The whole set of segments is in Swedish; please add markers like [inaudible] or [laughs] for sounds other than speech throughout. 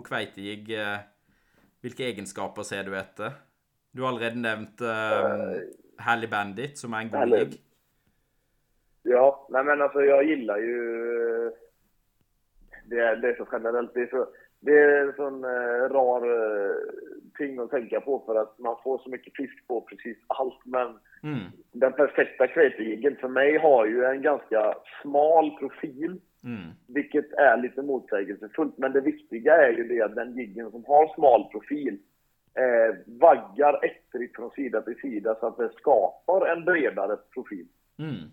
god kveitejigg eh, Hvilke egenskaper ser du etter? Du har allerede nevnt uh, Hally Bandit, som är en god jigg. Ja, nej men alltså jag gillar ju... Det är, det är så generellt. Det är, så, det är en sån eh, rar eh, ting att tänka på för att man får så mycket fisk på precis allt. Men Mm. den perfekta kveitejiggen för mig har ju en ganska smal profil. Mm. Vilket är lite motsägelsefullt. Men det viktiga är ju det att den jiggen som har smal profil eh, vaggar ettrigt från sida till sida så att det skapar en bredare profil Mm.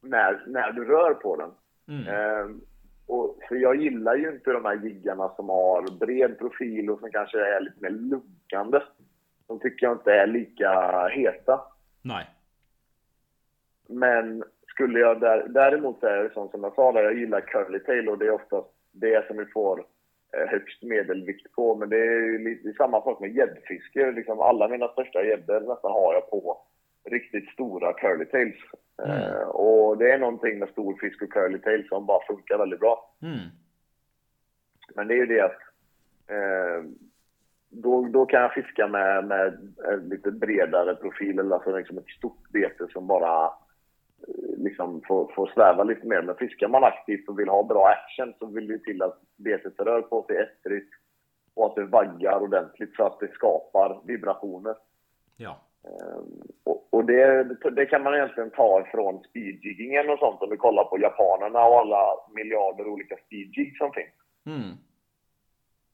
när, när du rör på den. Mm. Eh, och, för jag gillar ju inte de här jiggarna som har bred profil och som kanske är lite mer lunkande. De tycker jag inte är lika heta. Nej. Men skulle jag där, däremot så är det sånt som jag sa där, jag gillar curly tail och det är oftast det som vi får eh, högst medelvikt på. Men det är ju lite samma sak med gäddfiske. Liksom alla mina största gäddor nästan har jag på riktigt stora curly tails. Eh, och det är någonting med stor fisk och curly tail som bara funkar väldigt bra. Mm. Men det är ju det att eh, då, då kan jag fiska med, med en lite bredare profil, eller alltså liksom ett stort bete som bara liksom får, får sväva lite mer. Men fiskar man aktivt och vill ha bra action så vill det till att betet rör på sig ettrigt och att det vaggar ordentligt så att det skapar vibrationer. Ja. Ehm, och och det, det kan man egentligen ta ifrån speedjiggingen och sånt om vi kollar på japanerna och alla miljarder olika speedjigs som finns Mm.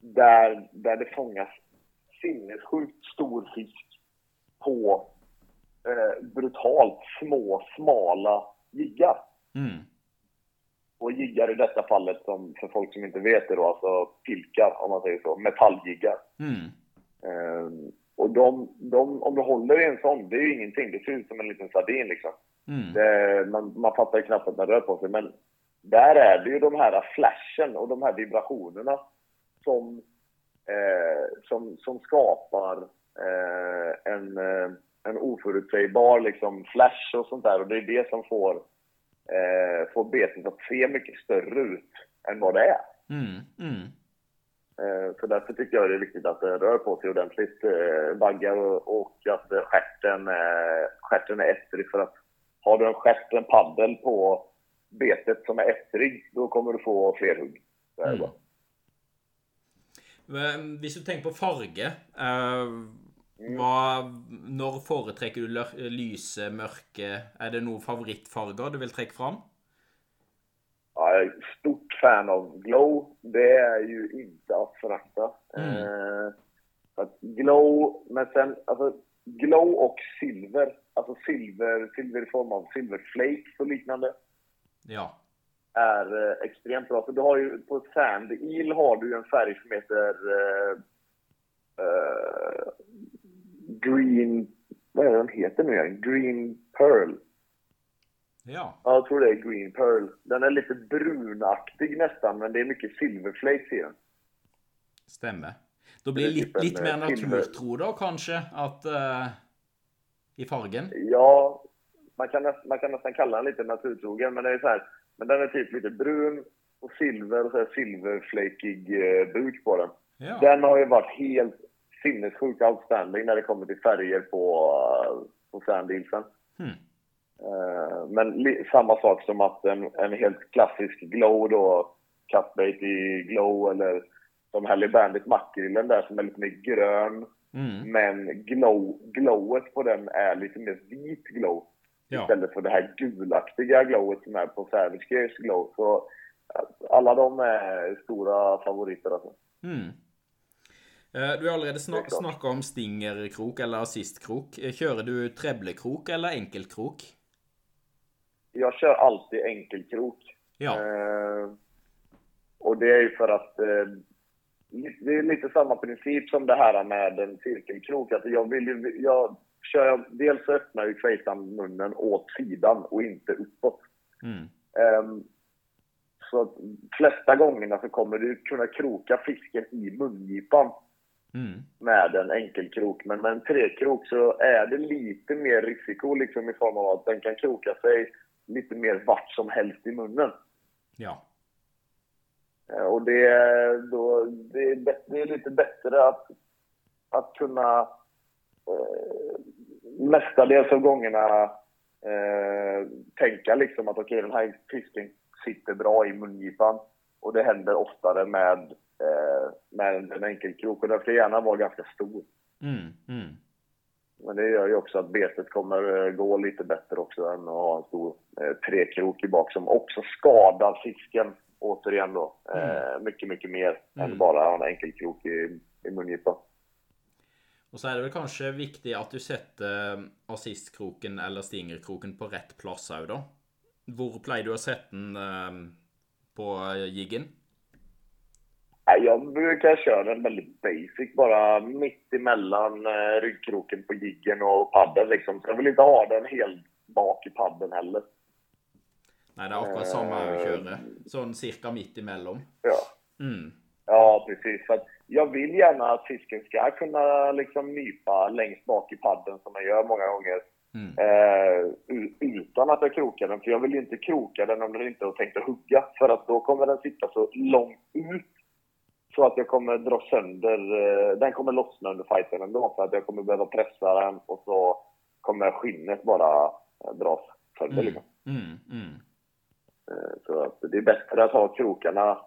där, där det fångas sinnessjukt stor fisk på eh, brutalt små, smala jiggar. Mm. Och jiggar i detta fallet, som för folk som inte vet det då, alltså pilkar om man säger så, metalljiggar. Mm. Eh, och de, de, om du håller i en sån, det är ju ingenting. Det ser ut som en liten sardin liksom. Mm. Det, man, man fattar ju knappt att den rör på sig. Men där är det ju de här flashen och de här vibrationerna som, eh, som, som skapar eh, en, eh, en oförutsägbar liksom, flash och sånt där. Och det är det som får, eh, får betet att se mycket större ut än vad det är. Mm. Mm. Eh, Så därför tycker jag det är viktigt att det rör på sig ordentligt, eh, vaggar och, och att eh, stjärten, eh, stjärten är ettrig. För att har du en stjärt, en paddel på betet som är ettrig, då kommer du få fler hugg. Så är det Mm. Hvis du tenker på farge eh, hva, Når foretrekker du lyse, mørke? Er det noen favorittfarger du vil trekke fram? Ja, är ett stort fan av glow. Det är ju inte att förakta. Mm. Eh, att glow, men sen, alltså glow och silver. Alltså silver, silver i form av silverflakes och liknande. Ja. är eh, extremt bra. För du har ju, på Sand Eel har du en färg som heter eh, eh, Green... Vad är den heter nu igen? Green Pearl. Ja. Ja, jag tror det är Green Pearl. Den är lite brunaktig nästan, men det är mycket silverflakes i den. Stemmer. Da blir Det typ en, litt mer eh, naturtro, da, kanskje? At eh, I fargen? Ja, man kan, man kan nästan kalla den lite naturtrogen, men det är så här. Men den är typ lite brun och silver och så här silverflakig eh, buk på den. Ja. Den har ju varit helt sinnessjukt outstanding när det kommer till färger på, på Sandilsen. Hmm. Eh, men samma sak som att en, en helt klassisk glow då, cutbait i glow eller som Hally Bandit makrillen där som är lite mer grön. Mm. Men glow, glowet på den är lite mer vit glow. Ja. Istället för det här gulaktiga glowet som är på Savage Gears glow. Så eh, alla de är stora favoriter alltså. Mm. Eh, Du har allerede snak snakka om stingerkrok eller assistkrok. Eh, Kjører du treblekrok eller enkeltkrok? Jag kör alltid enkelkrok. Ja. Eh, och det är ju för att eh, det är lite samma princip som det här med en cirkelkrok. Alltså jag vill ju, jag kör dels så öppnar ju kejsaren munnen åt sidan och inte uppåt. Mm. Ehm, så att flesta gångerna så kommer du kunna kroka fisken i mungipan Mm. med en enkelkrok. Men med en trekrok så är det lite mer risiko liksom i form av att den kan kroka sig lite mer vart som helst i munnen. Ja. Eh, och det, då, det, är, bättre, det är lite bättre att, att kunna eh, mestadels av gångerna eh, tänka liksom att okej, okay, den här fisken sitter bra i mungipan. Och det händer oftare med, eh, med en enkelkrok. Och den ska gärna vara ganska stor. Mm, mm. Men det gör ju också att betet kommer eh, gå lite bättre också än att ha en stor eh, trekrok i bak som också skadar fisken återigen då. Mm. Eh, mycket, mycket mer mm. än bara en enkelkrok i, i mungipan. Och så är det väl kanske viktigt att du sätter eh, assistkroken eller stingerkroken på rätt plats då. Var plejer du att sätta den eh, på jiggen? Jag brukar köra den väldigt basic, bara mitt emellan eh, ryggkroken på jiggen och padden liksom. Så jag vill inte ha den helt bak i padden heller. Nej, det är akkurat samma jag kör. Sån cirka mitt emellan. Ja. Mm. Ja, precis. För jag vill gärna att fisken ska kunna liksom nypa längst bak i padden som man gör många gånger. Mm. Eh, utan att jag krokar den. För jag vill inte kroka den om den inte är tänkt att hugga. För att då kommer den sitta så långt ut. Så att jag kommer dra sönder, eh, den kommer lossna under fighten ändå. För att jag kommer behöva pressa den och så kommer skinnet bara eh, dras sönder mm. liksom. Mm. Mm. Eh, så att det är bättre att ha krokarna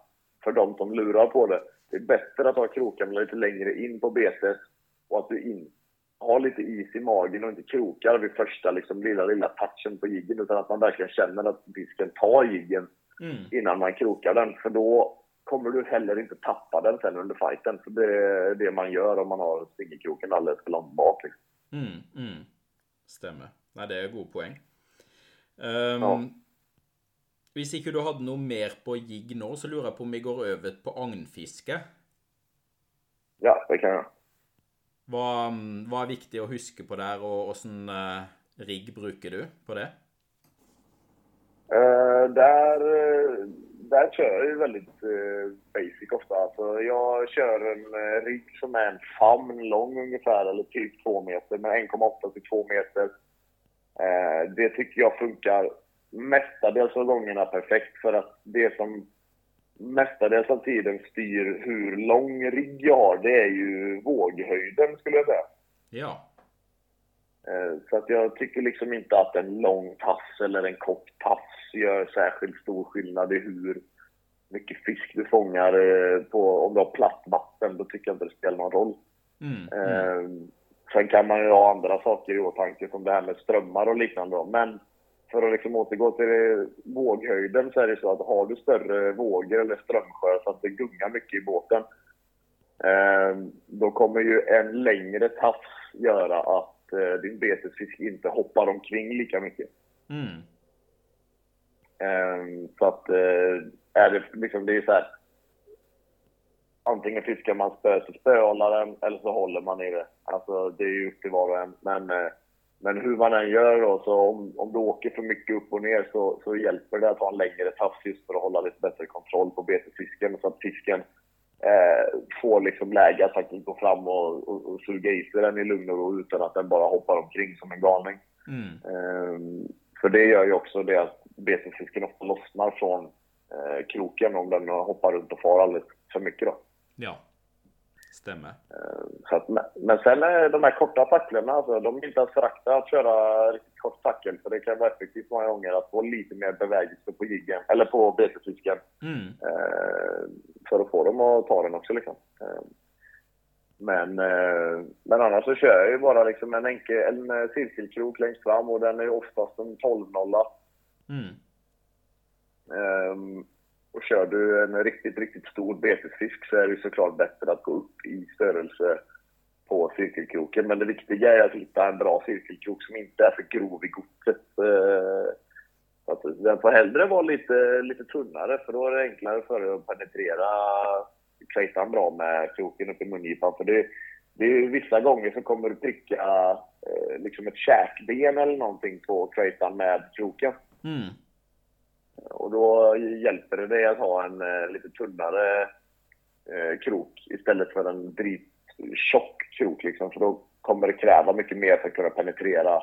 för de som lurar på det. Det är bättre att ha krokarna lite längre in på betet och att du in, har lite is i magen och inte krokar vid första liksom, lilla, lilla touchen på jiggen utan att man verkligen känner att fisken tar jiggen mm. innan man krokar den. För då kommer du heller inte tappa den sen under fighten. För det är det man gör om man har singelkroken alldeles för långt bak. Liksom. Mm, mm. Stämmer. Nej, det är en god poäng. Um, ja. Hvis ikke du hadde noe mer på jigg nå, så lurer jeg på om vi går over på agnfiske. Ja, det kan jeg. Hva, hva, er viktig å huske på der, og åssen uh, rigg bruker du på det? Uh, där, där kör jag ju väldigt eh, basic ofta. Alltså, jag kör en eh, rigg som är en famn lång ungefär, eller typ 2 meter, med 1,8 till 2 meter. Eh, det tycker jag funkar mestadels av gångerna perfekt för att det som mestadels av tiden styr hur lång rigg jag har, det är ju våghöjden skulle jag säga. Ja. Eh, så att jag tycker liksom inte att en lång tass eller en kort tass gör särskilt stor skillnad i hur mycket fisk du fångar eh, på, om du har platt vatten, då tycker jag inte det spelar någon roll. Mm, mm. Sen kan man ju ha andra saker i åtanke som det här med strömmar och liknande. Men för att liksom återgå till våghöjden så är det så att har du större vågor eller strömsjö så att det gungar mycket i båten. Eh, då kommer ju en längre tafs göra att eh, din betesfisk inte hoppar omkring lika mycket. Mm. Eh, så att är det liksom, det är så här. Antingen fiskar man spö så spöhåller den eller så håller man i det. Alltså det är ju upp till var och en. Men men hur man än gör då, så om, om du åker för mycket upp och ner så, så hjälper det att ha en längre tafs just för att hålla lite bättre kontroll på betesfisken så att fisken eh, får liksom läge att faktiskt gå fram och, och, och suga i sig den i lugn och ro utan att den bara hoppar omkring som en galning. Mm. Eh, för det gör ju också det att betesfisken ofta lossnar från eh, kroken om den hoppar runt och far alldeles för mycket då. Ja. Stämmer. Eh, så att, men sen de här korta tacklarna, alltså, de är inte att förakta att köra riktigt kort tackel. För det kan vara effektivt många gånger att få lite mer bevägelse på jiggen, eller på betesfisken. Mm. Eh, för att få dem att ta den också liksom. Eh, men, men annars så kör jag ju bara liksom en, enkel, en cirkelkrok längst fram och den är oftast en 12-nolla. Mm. Um, och kör du en riktigt, riktigt stor betesfisk så är det såklart bättre att gå upp i störelse på cirkelkroken. Men det viktiga är att hitta en bra cirkelkrok som inte är för grov i godset. Eh, att den får hellre vara lite, lite tunnare för då är det enklare för dig att penetrera klejtan bra med kroken upp i mungipan. För det, det är vissa gånger så kommer du pricka eh, liksom ett käkben eller någonting på klejtan med kroken. Mm. Och då hjälper det dig att ha en eh, lite tunnare eh, krok istället för en drittjock krok. Liksom, för då kommer det kräva mycket mer för att kunna penetrera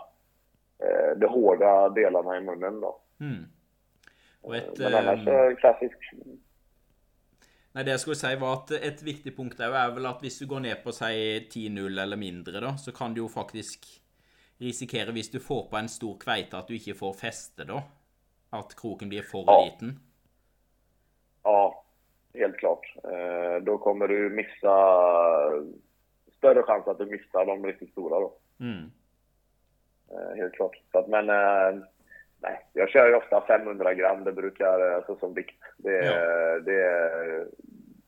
eh, de hårda delarna i munnen. Då. Mm. Ett, Men annars eh, klassisk Nei, det jeg skulle si var at Et viktig punkt er, jo er vel at hvis du går ned på si 10-0 eller mindre, da, så kan du jo faktisk risikere, hvis du får på en stor kveite, at du ikke får feste da. At kroken blir for Ja. liten. Ja, helt klart. Eh, då kommer du missa... Större chans att du missar de riktigt stora då. Mm. Eh, helt klart. Så att, men eh, nej, jag kör ju ofta 500 gram. Det brukar, alltså som vikt. Det, Ja. det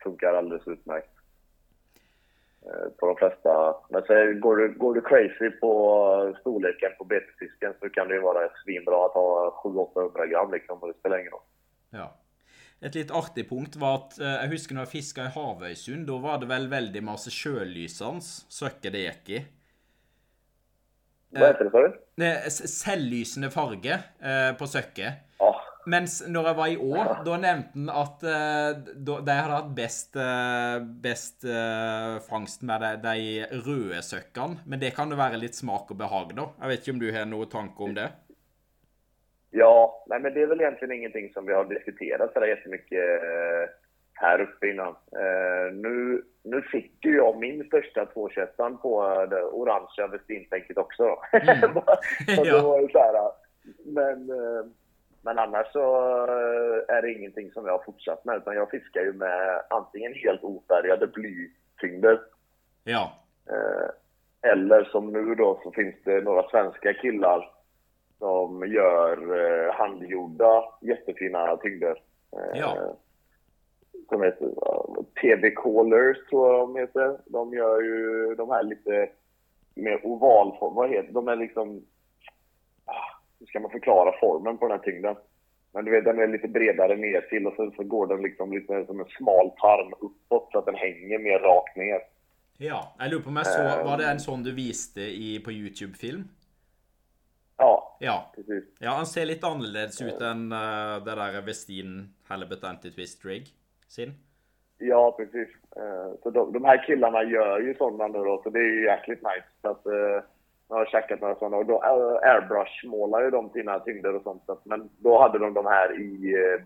funkar alldeles utmärkt. Eh, på de flesta. Men så går du, går du crazy på storleken på betesfisken så kan det ju vara svinbra att ha 700-800 gram liksom. Det spelar ingen roll. Ja. Et litt artig punkt var at eh, jeg husker når jeg fiska i Havøysund, da var det vel veldig masse sjølysende søkke det gikk i. Vad heter det sa du? S- Selvlysende farge eh, på søkket. Ja. Mens når jeg var i år, da nevnte han at eh, da, de hadde hatt best, eh, best eh, fangst med de, de røde søkkene. Men det kan jo være litt smak og behag, da. Jeg vet ikke om du har noen tanke om det? Ja, nej men det är väl egentligen ingenting som vi har diskuterat sådär jättemycket eh, här uppe innan. Eh, nu, nu fick ju jag min största 221 på eh, det orangea Westin-tänket också [laughs] då. [laughs] Så det var ju så här, eh, men, eh, men annars så eh, är det ingenting som jag har fortsatt med utan jag fiskar ju med antingen helt ofärgade blytyngder Ja. Eh, eller som nu då så finns det några svenska killar som gör eh, handgjorda jättefina tyngder. Ja. Som heter TB Callers tror jag de heter. De gör ju de här lite mer ovalform. Vad heter de? är liksom... Hur ska man förklara formen på den här tyngden? Men du vet, den är lite bredare ner till och så, så går den liksom lite som en smal tarm uppåt så att den hänger mer rakt ner. ja. Jeg lurer på om jeg så Var det en sånn du viste i, på YouTube-film? Ja, Ja. precis. Ja, han ser litt annerledes ut enn eh, det der Westin Halibut Anti-Twist Rig sin. Ja, precis. Eh, Så de, de här killarna gör ju sådana nu då, så det är ju jäkligt nice. Så att, eh, jag har käkat några sådana och då eh, airbrush-målar ju de sina tyngder och sånt. Men då hade de de här i, eh,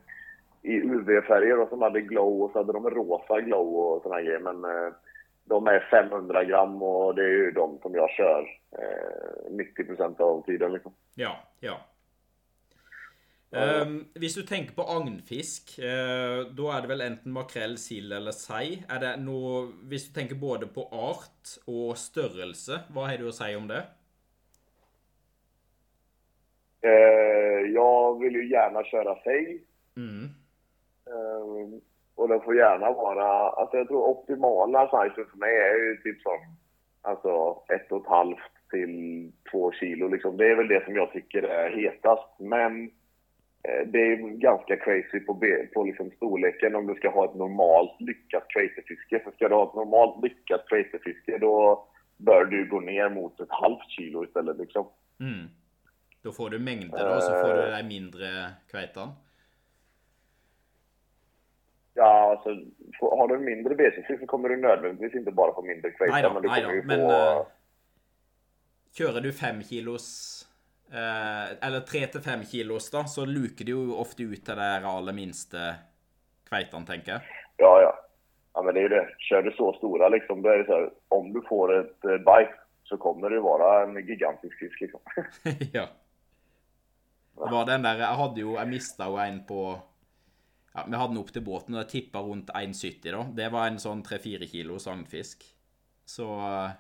i UV-färger och som hade glow och så hade de rosa glow och sådana grejer. Men eh, de är 500 gram och det är ju de som jag kör 90% av tiden liksom. Ja. ja. Um, hvis du tenker på agnfisk, eh, da er det vel enten makrell, sild eller sei. Er det noe Hvis du tenker både på art og størrelse, hva har du å si om det? Eh, jag vill ju gärna köra sig. Mm. Eh, och det får gärna vara, alltså jag tror optimala sizen för mig är ju typ som, alltså ett och ett halvt till två kilo liksom. Det är väl det som jag tycker är hetast. Men eh, det är ganska crazy på, på liksom storleken om du ska ha ett normalt lyckat craterfiske. För ska du ha ett normalt lyckat craterfiske då bör du gå ner mot ett halvt kilo istället liksom. Mm. Da får du mengder, da, og så får du de mindre kveitene. Ja, alltså har du en mindre betesfisk så kommer du nödvändigtvis inte bara få mindre Nei kveita, da, men du kommer da. ju få... Men eh, kjører du fem kilos eh, Eller tre til fem kilos, da, så luker det jo ofte ut til de aller minste kveitene, tenker jeg. Ja, ja. Ja, men det är ju det. Kör du så stora liksom, då är det så här, om du får ett eh, bite så kommer det vara en gigantisk fisk liksom. [laughs] [laughs] ja. Det var den der Jeg hadde jo Jeg mista jo en på ja, Vi hadde den opp til båten, og jeg tippa rundt 1,70, da. Det var en sånn 3-4 kilos agnfisk. Så eh,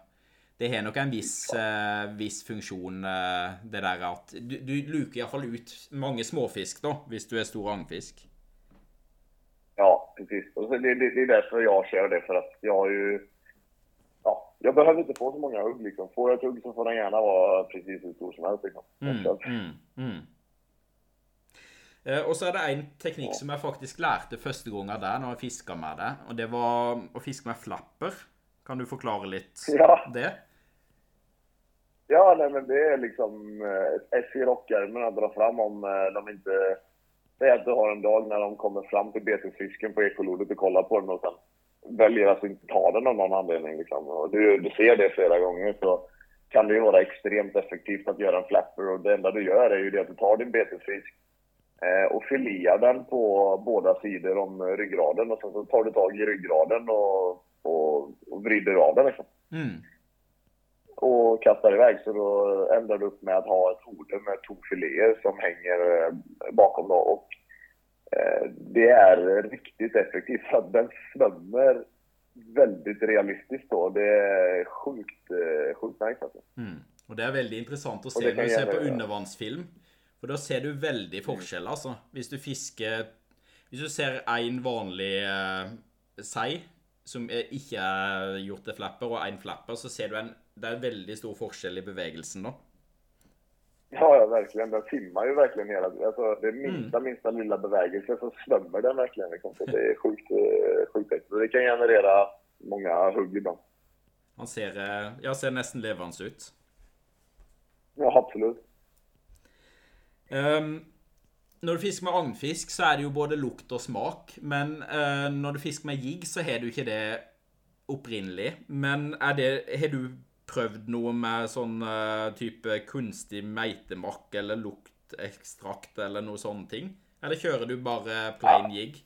det har nok en viss, eh, viss funksjon, eh, det der at Du, du luker iallfall ut mange småfisk, da, hvis du er stor agnfisk. Ja, precis. Och det, det, det är därför jag kör det, för att jag har ju... Ja, jag behöver inte få så många hugg liksom. Får jag ett hugg så får den gärna vara precis hur stor som helst liksom. Så- Mm, mm. Eh, Og så er det en teknikk som jeg faktisk lærte første gangen der, når jeg fiska med det. Og det var å fiske med flapper. Kan du forklare litt Ja. det? Ja, nej, men det är liksom eh, ett i rockärmen att dra fram om eh, de inte... Säg att du har en dag när de kommer fram till betesfisken på ekolodet och kollar på den och sen väljer att inte ta den av någon anledning. Liksom. Och du, du ser det flera gånger så kan det ju vara extremt effektivt att göra en flapper och det enda du gör är ju det att du tar din betesfisk Eh, och filear den på båda sidor om ryggraden och sen så tar du tag i ryggraden och, och, och vrider av den liksom. Mm. Och kastar iväg. Så då ändrar du upp med att ha ett hode med tofiléer som hänger eh, bakom då. Och eh, det är riktigt effektivt för att den svämmer väldigt realistiskt då. Det är sjukt, eh, sjukt nice alltså. Mm. Og det veldig interessant å Og se det kan du ser på undervannsfilm. For da ser du veldig forskjell, altså. Hvis du fisker Hvis du ser én vanlig eh, sei som ikke er gjort til flapper, og én flapper, så ser du en Det er veldig stor forskjell i bevegelsen, da. Ja, ja, verkligen. Den simmar ju verkligen hela tiden. Alltså, det är minsta, minsta lilla bevägelse så svämmer den verkligen. Liksom. Så det är sjukt, eh, sjukt. Och Det kan generera många hugg ibland. Han ser, eh, ja, ser nesten levende ut. Ja, absolut. Ehm, når du fisker med agnfisk, så er det jo både lukt og smak. Men eh, når du fisker med jigg, så har du ikke det opprinnelig. Men er det, har du prøvd noe med sånn eh, type kunstig meitemakk eller luktekstrakt eller noe sånne ting? Eller kjører du bare plain jigg?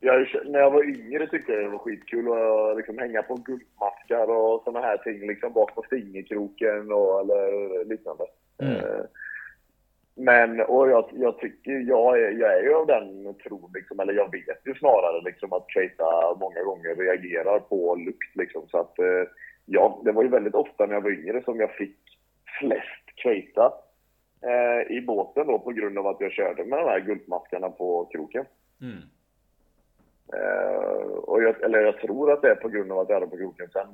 Jag, när jag var yngre tyckte jag det var skitkul att liksom hänga på guldmaskar och såna här ting liksom bak på fingerkroken och, eller liknande. Mm. Eh, Men, och jag, jag tycker, jag är, jag är ju av den tron liksom, eller jag vet ju snarare liksom att Keita många gånger reagerar på lukt liksom. Så att, eh, ja, det var ju väldigt ofta när jag var yngre som jag fick flest Keita eh, i båten då på grund av att jag körde med de här guldmaskarna på kroken. Mm. Eh, och jag, eller jag tror att det är på grund av att jag är på kroken. Sen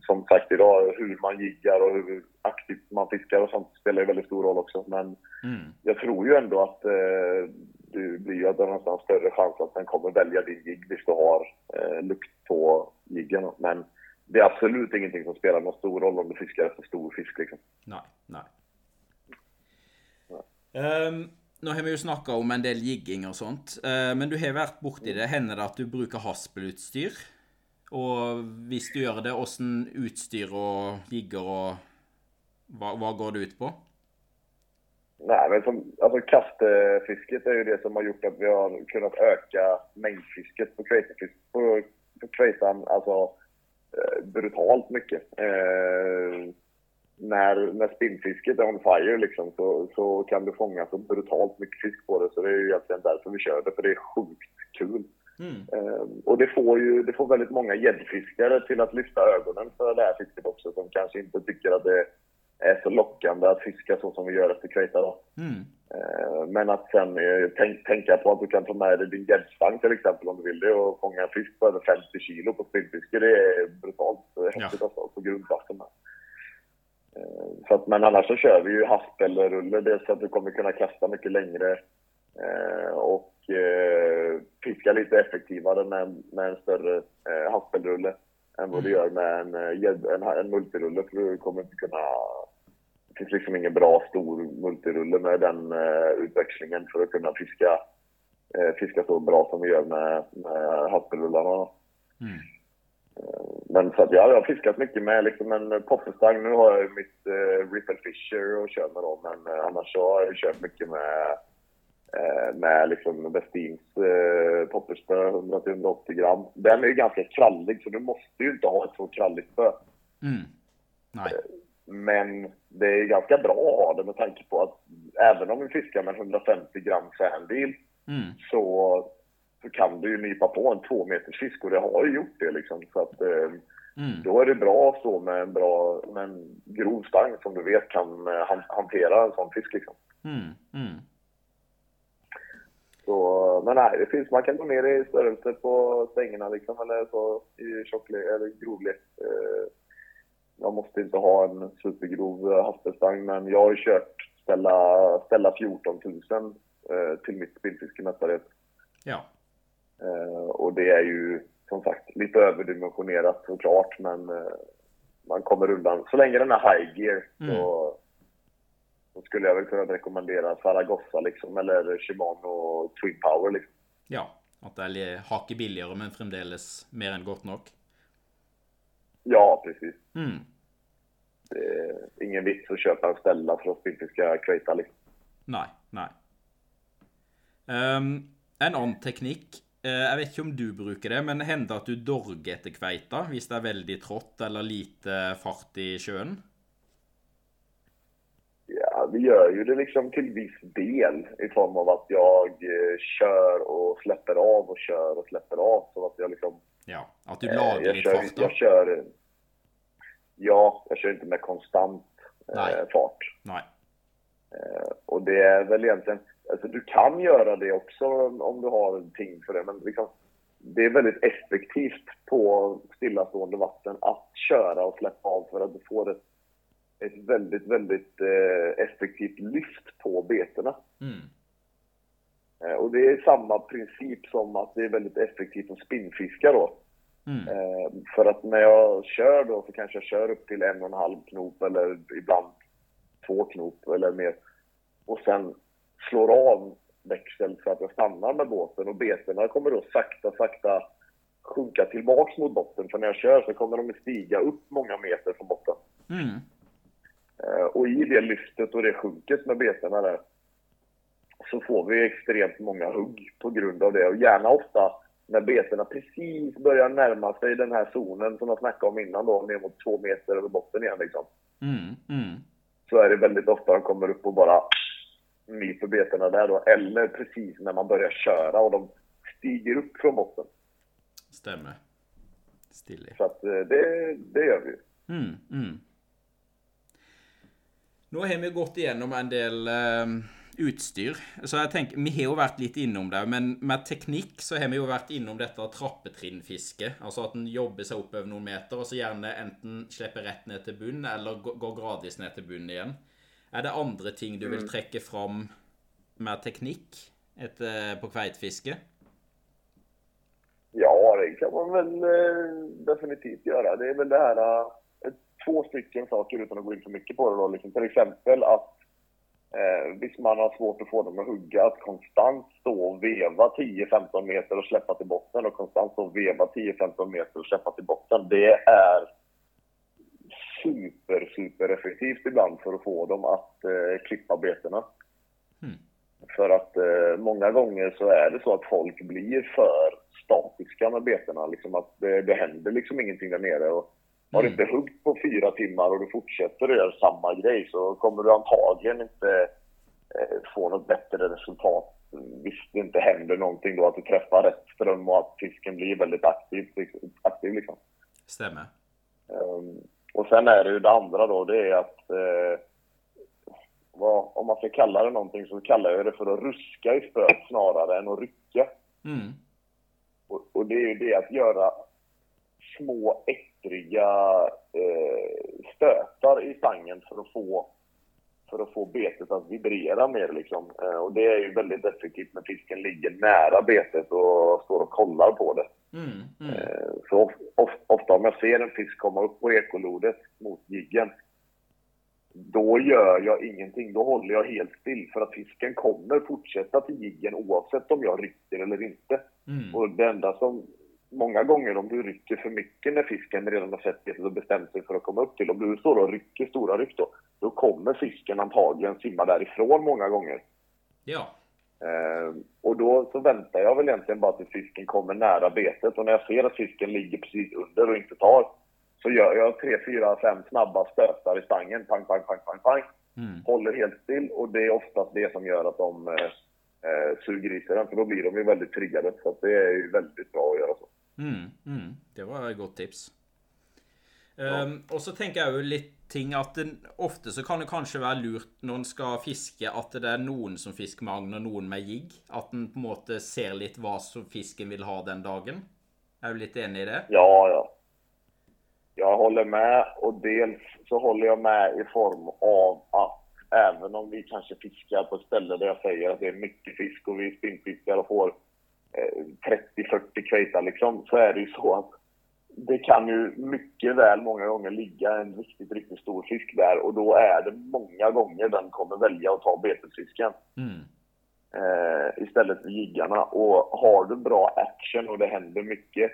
som sagt idag, hur man jiggar och hur aktivt man fiskar och sånt spelar ju väldigt stor roll också. Men Mm. jag tror ju ändå att eh, du blir ju att det är nästan större chans att den kommer välja din jigg hvis du har eh, lukt på jiggen. Men det är absolut ingenting som spelar någon stor roll om du fiskar efter stor fisk liksom. Nei. Nei. Ehm, nå har vi jo snakka om en del jigging og sånt, eh, men du har vært borti det. Hender det at du bruker haspelutstyr? Og hvis du gjør det, åssen utstyr og jigger og hva, hva går det ut på? Nej, men som, alltså kastfisket är ju det som har gjort att vi har kunnat öka mängdfisket på kveitefisk på, på alltså brutalt mycket. Eh, när, när spinnfisket är on fire liksom, så, så kan du fånga så brutalt mycket fisk på det. Så det är ju egentligen därför vi kör det, för det är sjukt kul. Mm. Eh, och det får ju det får väldigt många gäddfiskare till att lyfta ögonen för det här fisket också, som kanske inte tycker att det är så lockande att fiska så som vi gör efter kveita då. Mm. Eh, Men att sen eh, tänk, tänka på att du kan ta med dig din gäddstang till exempel om du vill det och fånga en fisk på över 50 kilo på spinnfiske. Det är brutalt häftigt alltså, på grundvatten. Eh, Så att, men annars så kör vi ju haspelrulle. Dels så att du kommer kunna kasta mycket längre och fiska lite effektivare med, med en större haspelrulle än vad du gör med en, en, en multirulle. För du kommer inte kunna finns liksom ingen bra stor multirulle med den eh, utväxlingen för att kunna fiska, eh, fiska så bra som vi gör med, med haspelrullarna. Mm. Eh, men så att ja, jag har fiskat mycket med liksom en popperstang. Nu har jag ju mitt eh, Ripple Fisher och kör med dem, men eh, annars så har jag kört mycket med eh, med liksom Westins eh, popperspö, 100-180 gram. Den är ju ganska krallig, så du måste ju inte ha ett så kralligt spö. Mm. Nei. Men det är ganska bra att ha det med tanke på att även om vi fiskar med 150 gram sandil Mm. så, så kan du ju nypa på en två meters fisk och det har ju gjort det liksom. Så att eh, Mm. då är det bra att stå med en bra, med en grov stang som du vet kan eh, han, hantera en sån fisk liksom. Mm. Mm. Så, men nej, det finns, man kan gå ner i störelse på stängerna liksom, eller så i tjocklek eller grovlek. Eh, man måste inte ha en supergrov eh, haspelstang, men jag har ju kört ställa, ställa 14 000 eh, till mitt spinnfiske mestadels. Ja. Eh, och det är ju som sagt lite överdimensionerat såklart, men eh, man kommer undan. Så länge den är high gear så, så skulle jag väl kunna rekommendera Zaragoza liksom, eller Shimano Twin Power liksom. ja. At det li- hakket billigere, men fremdeles mer enn godt nok. Ja, precis. Mm. Det är ingen vits att köpa en ställa för att spinnfiska kveita liksom. Nei. Nei. Um, en annen teknikk eh, Jeg vet ikke om du bruker det, men hender at du dorger etter kveita hvis det er veldig trått eller lite fart i sjøen? Ja, vi gör ju det liksom till viss del i form av att jag eh, kör och släpper av och kör och släpper av. Så att jag liksom... Ja, att du lagar jag kör, da. jag kör... Ja, jag kör inte med konstant Nej. eh, fart. Nei. Eh, och det är väl egentligen... Alltså du kan göra det också om du har en ting för det, men liksom, det är väldigt effektivt på stillastående vatten att köra och släppa av för att du får ett, ett väldigt, väldigt eh, effektivt lyft på betena. Mm. Eh, och det är samma princip som att det är väldigt effektivt att spinnfiska då. Mm. Eh, för att när jag kör då så kanske jag kör upp till en och en halv knop eller ibland två knop eller mer. Och sen slår av växel så att jag stannar med båten och betena kommer då sakta, sakta sjunka tillbaks mot botten. För när jag kör så kommer de stiga upp många meter från botten. Mm. Eh, Och i det lyftet och det sjunket med betena där så får vi extremt många hugg på grund av det. Och gärna ofta när betena precis börjar närma sig den här zonen som jag snackade om innan då, ner mot två meter över botten igen liksom. Mm. Mm. Så är det väldigt ofta de kommer upp och bara nyper betena där då. Eller precis när man börjar köra och de stiger upp från botten. Stemmer. Stilig. Så att eh, det, det gör vi ju. Mm, mm. Nå har vi gått igjennom en del eh, utstyr. Så jeg tenker, Vi har jo vært litt innom det, men med teknikk så har vi jo vært innom dette trappetrinnfisket. Altså at en jobber seg oppover noen meter, og så gjerne enten slipper rett ned til bunn, eller gå- går gradvis ned til bunn igjen. Er det andre ting du vil trekke fram med teknikk etter, på kveitfiske? Ja, det kan man väl eh, definitivt göra. Det är väl det här, eh, två stycken saker utan att gå in för mycket på det då. Liksom, till exempel att eh, visst man har svårt att få dem att hugga, att konstant stå och veva 10-15 meter och släppa till botten och konstant stå och veva 10-15 meter och släppa till botten. Det är super, super effektivt ibland för att få dem att eh, klippa betena. För att eh, många gånger så är det så att folk blir för statiska med betena. Liksom att det, det händer liksom ingenting där nere. Och har du inte huggt på fyra timmar och du fortsätter att göra samma grej så kommer du antagligen inte eh, få något bättre resultat. Visst det inte händer någonting då, att du träffar rätt ström och att fisken blir väldigt aktiv. aktiv liksom. Stemmer. Ehm, och sen är det ju det andra då, det är att eh, vad, om man ska kalla det någonting så kallar jag det för att ruska i spöet snarare än att rycka. Mm. Och, och det är ju det att göra små ettriga eh, stötar i stangen för att få för att få betet att vibrera mer liksom. Eh, och det är ju väldigt effektivt när fisken ligger nära betet och står och kollar på det. Mm. Mm. Eh, Så of, of, ofta om jag ser en fisk komma upp på ekolodet mot jiggen, då gör jag ingenting. Då håller jag helt still för att fisken kommer fortsätta till jiggen oavsett om jag rycker eller inte. Mm. Och det enda som, många gånger om du rycker för mycket när fisken redan har sett betet och bestämt sig för att komma upp till, om du står och rycker stora ryck då, då kommer fisken antagligen simma därifrån många gånger. Ja. Eh, och då så väntar jag väl egentligen bara tills fisken kommer nära betet och när jag ser att fisken ligger precis under och inte tar så gör jag tre, fyra, fem snabba stötar i stangen. Pang, pang, pang, pang, pang. Mm. Håller helt still och det är oftast det som gör att de eh, eh, suger i sig den för då blir de ju väldigt triggade. Så det är ju väldigt bra att göra så. Mm, mm. Det var et godt tips. Um, og så tenker jeg jo litt ting at det, ofte så kan det kanskje være lurt når en skal fiske, at det er noen som fisker med agn og noen med jigg. At en på en måte ser litt hva som fisken vil ha den dagen. Er du litt enig i det? Ja, ja. Jag håller med och dels så håller jag med i form av att även om vi kanske fiskar på ett ställe där jag säger att det är mycket fisk och vi spinnfiskar och får 30-40 kveita liksom, så är det ju så att det kan ju mycket väl många gånger ligga en riktigt, riktigt stor fisk där och då är det många gånger den kommer välja att ta betesfisken Mm. eh, istället för jiggarna. Och har du bra action och det händer mycket,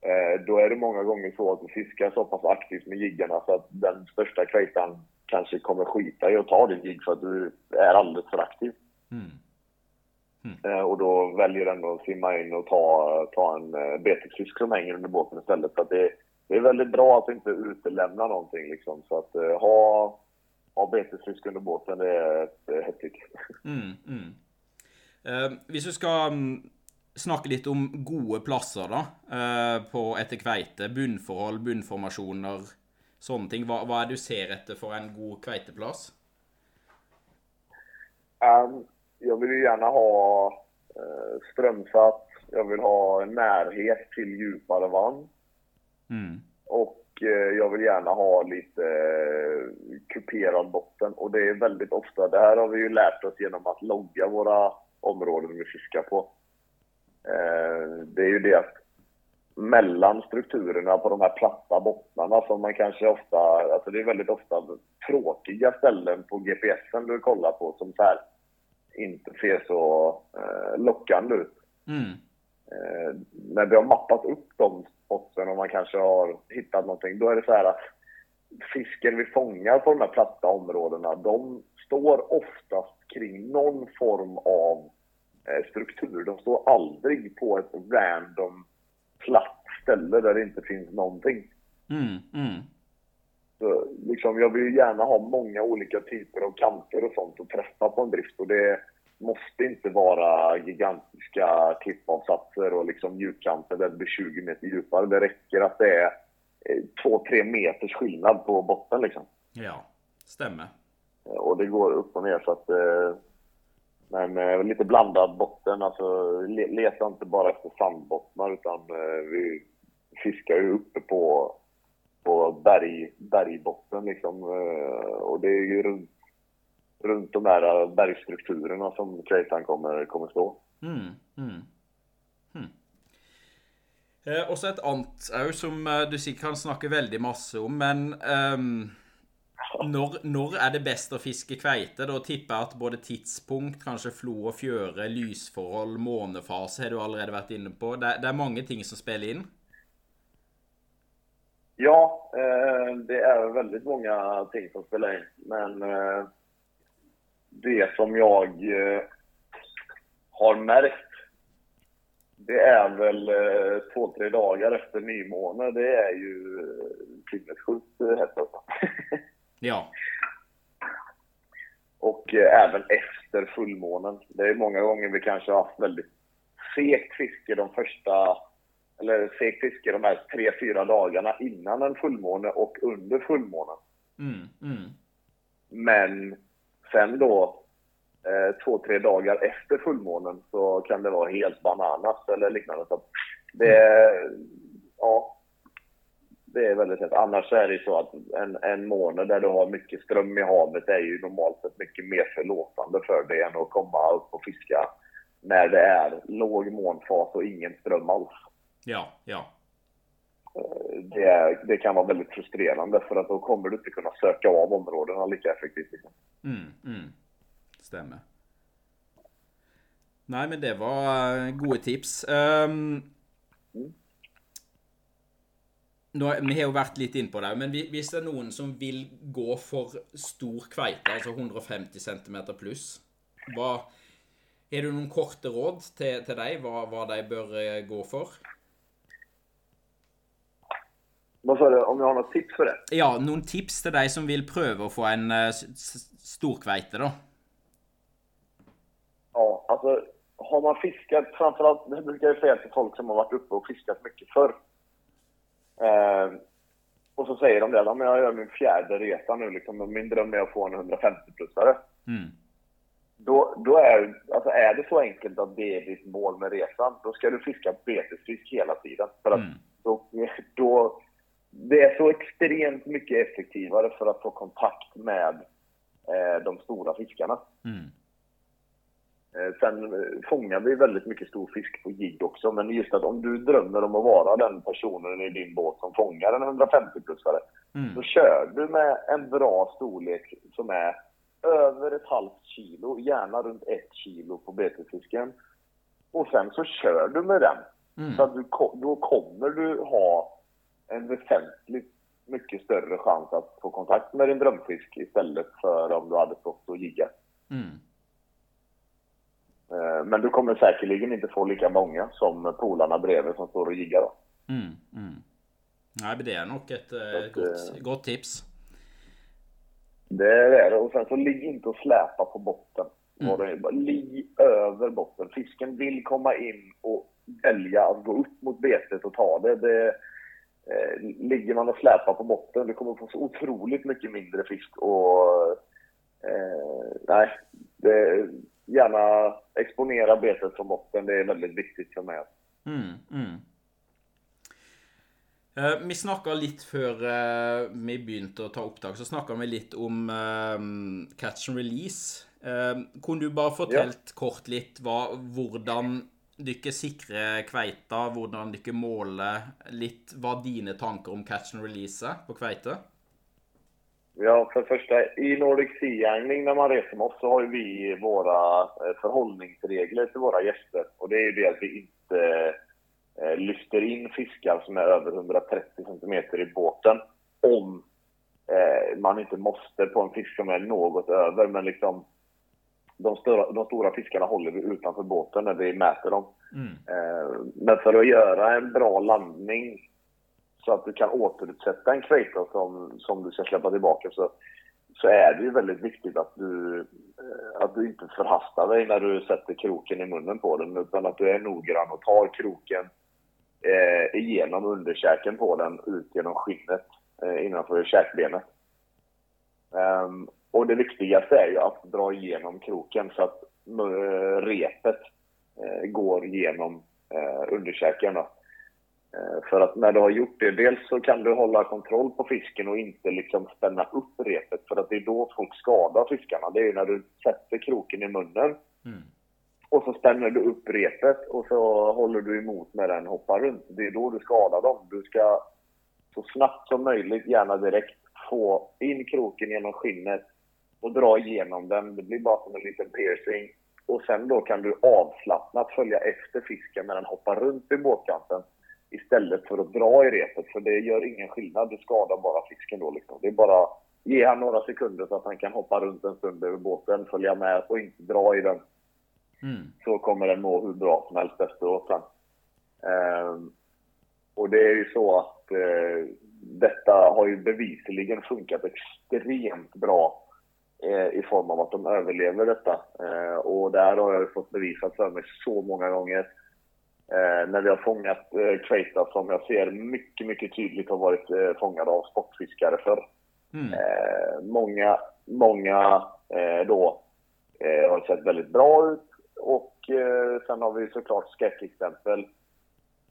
eh, då är det många gånger så att du fiskar så pass aktivt med jiggarna så att den största kveitaren kanske kommer skita i att ta din jigg för att du är alldeles för aktiv. Mm. Eh, och då väljer den att simma in och ta, ta en eh, betesfisk som hänger under båten istället. Så det, det är väldigt bra att inte utelämna någonting liksom. Så att eh, ha, ha betesfisk under båten, det är ett eh, hett tips. Mm, mm. Eh, hvis du skal mm, snakke litt om gode plasser da, eh, på etter kveite, bunnforhold, bunnformasjoner, sånne ting, hva, hva er det du ser etter for en god kveiteplass? Um, jag vill ju gärna ha eh, strömsatt, jag vill ha en närhet till djupare vann. Mm. Och eh, jag vill gärna ha lite eh, kuperad botten. Och det är väldigt ofta, det här har vi ju lärt oss genom att logga våra områden vi fiskar på. Eh, det är ju det att mellan strukturerna på de här platta bottnarna som man kanske ofta, alltså det är väldigt ofta tråkiga ställen på GPSen du kollar på som så här inte ser så eh, lockande ut. Mm. Eh, när vi har mappat upp de spotten och man kanske har hittat någonting, då är det så här att fisken vi fångar på de här platta områdena, de står oftast kring någon form av eh, struktur. De står aldrig på ett random platt ställe där det inte finns någonting. Mm. Mm. Så, liksom, jag vill ju gärna ha många olika typer av kanter och sånt att träffa på en drift. Och det måste inte vara gigantiska klippavsatser och liksom djupkanter där det blir 20 meter djupare. Det räcker att det är 2-3 meters skillnad på botten liksom. Ja, stämmer. Och det går upp och ner så att... eh, Men eh, lite blandad botten, alltså le- leta inte bara efter sandbottnar utan eh, vi fiskar ju uppe på, på berg, bergbotten liksom. eh, Och det är ju runt, runt de här bergstrukturerna som kveiten kommer, kommer stå. Mm, mm. Hm. Eh, også et annet òg som eh, du sikkert kan snakke veldig masse om, men ehm, når, når er det best å fiske kveite? Da tipper jeg at både tidspunkt, kanskje flo og fjøre, lysforhold, månefase har du allerede vært inne på. Det, det er mange ting som spiller inn. Ja, eh, det är väldigt många ting som spelar in. Men eh, det som jag eh, har märkt, det är väl två, tre dagar efter nymåne. Det är ju sinnessjukt hett alltså. Ja. Och även efter fullmånen. Det är många gånger vi kanske har haft väldigt segt fiske de första, segt fiske de här tre, fyra dagarna innan en fullmåne och under fullmånen. Mm, mm. Men sen då, eh, två, tre dagar efter fullmånen så kan det vara helt bananas eller liknande. Så det, ja, det är väldigt lätt. Annars är det så att en, en månad där du har mycket ström i havet är ju normalt sett mycket mer förlåtande för det än att komma upp och fiska när det är låg månfas och ingen ström alls. Ja, ja. Det, är, det kan vara väldigt frustrerande för att då kommer du inte kunna söka av områdena lika effektivt. Liksom. Mm, mm. Stemmer. Nei, men det var eh, gode tips. Um, nå, vi har jo vært litt inn på det, men vi- hvis det er noen som vil gå for stor kveite, altså 150 cm pluss, hva Har du noen korte råd til, til deg hva, hva de bør eh, gå for? Vad sa du, om jag har något tips för det? Ja, noen tips til de som vil prøve å få en uh, storkveite, da? Ja, alltså har man fiskat, framförallt, det brukar jag säga till folk som har varit uppe och fiskat mycket förr. Eh, och så säger de det, men jag gör min fjärde resa nu liksom, och min dröm är att få en 150-plussare. Mm. Då, då är, alltså är det så enkelt att det är ditt mål med resan, då ska du fiska betesfisk hela tiden. För att Mm. då, då, det är så extremt mycket effektivare för att få kontakt med eh, de stora fiskarna. Mm. Eh, Sen eh, fångar vi väldigt mycket stor fisk på jigg också, men just att om du drömmer om att vara den personen i din båt som fångar en 150-plussare, Mm. så kör du med en bra storlek som är över ett halvt kilo, gärna runt ett kilo på betesfisken. Och sen så kör du med den. Mm. Så att du, då kommer du ha en väsentligt mycket större chans att få kontakt med din drömfisk istället för om du hade stått och jiggat. Mm. Eh, men du kommer säkerligen inte få lika många som polarna bredvid som står och jiggar då. Mm, mm. Nej, det är nog ett eh, gott, gott tips. Det är det. Och sen så ligg inte och släpa på botten. Mm. Ligg över botten. Fisken vill komma in och välja att gå upp mot betet och ta det. det eh, ligger man och släpar på botten, du kommer få så otroligt mycket mindre fisk. Och, eh, nej, det, gärna exponera betet från botten. Det är väldigt viktigt för mig. Mm, mm. Uh, vi snakka litt før uh, vi begynte å ta opptak, så snakka vi litt om catch and release. kunne du bare fortalt ja. kort litt hva, hvordan dere sikrer kveita, hvordan dere måler litt hva dine tanker om catch and release er på kveite? Ja, för det första, i Nordic Sea-angling när man reser med oss så har vi våra eh, förhållningsregler till våra gäster. Och det är ju det att vi inte eh, lyfter in fiskar som är över 130 cm i båten om eh, man inte måste på en fisk som är något över. Men liksom de stora, de stora fiskarna håller vi utanför båten när vi mäter dem. Mm. Eh, men för att göra en bra landning så att du kan återutsätta en kveita som, som du ska släppa tillbaka så, så är det ju väldigt viktigt att du, eh, att du inte förhastar dig när du sätter kroken i munnen på den utan att du är noggrann och tar kroken eh, igenom underkäken på den ut genom skinnet eh, innanför käkbenet. Um, och det viktigaste är ju att dra igenom kroken så att uh, repet uh, går genom uh, underkäken. Då. För att när du har gjort det, dels så kan du hålla kontroll på fisken och inte liksom spänna upp repet för att det är då folk skadar fiskarna. Det är när du sätter kroken i munnen mm. Och så spänner du upp repet och så håller du emot med den hoppar runt. Det är då du skadar dem. Du ska så snabbt som möjligt, gärna direkt, få in kroken genom skinnet och dra igenom den. Det blir bara som en liten piercing. Och sen då kan du avslappnat följa efter fisken när den hoppar runt i båtkanten istället för att dra i repet. För det gör ingen skillnad. Du skadar bara fisken då liksom. Det är bara ge han några sekunder så att han kan hoppa runt en stund över båten, följa med och inte dra i den. Mm. Så kommer den må hur bra som helst efteråt sen. Um, och det är ju så att uh, detta har ju bevisligen funkat extremt bra i form av att de överlever detta. Uh, och där har jag fått bevisat för mig så många gånger. när vi har fångat kveita som jag ser mycket, mycket tydligt har varit fångade av sportfiskare för. Mm. många, många då har sett väldigt bra ut och eh, sen har vi såklart skräckexempel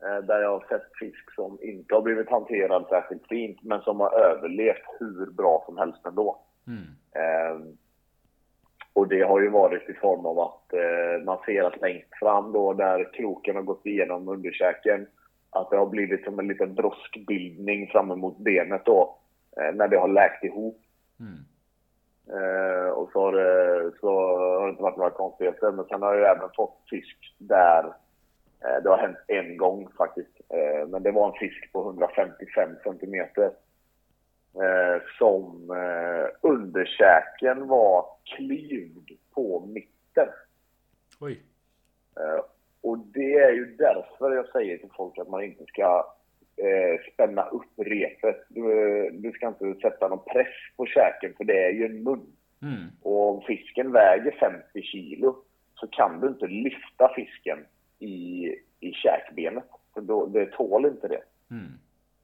eh, där jag har sett fisk som inte har blivit hanterad särskilt fint men som har överlevt hur bra som helst ändå. Mm. Eh, och det har ju varit i form av att eh, man ser att längst fram då där kroken har gått igenom underkäken att det har blivit som en liten broskbildning fram emot benet då eh, när det har läkt ihop. Mm. Eh, och så har, det, så har det inte varit några konstigheter. Men sen har jag ju även fått fisk där eh, det har hänt en gång faktiskt. Eh, men det var en fisk på 155 centimeter. Eh, som eh, underkäken var klyvd på mitten. Oj. Eh, och det är ju därför jag säger till folk att man inte ska eh, spänna upp repet. Du, du, ska inte sätta någon press på käken för det är ju en mun. Mm. Och om fisken väger 50 kilo så kan du inte lyfta fisken i, i käkbenet. För då, det tål inte det. Mm.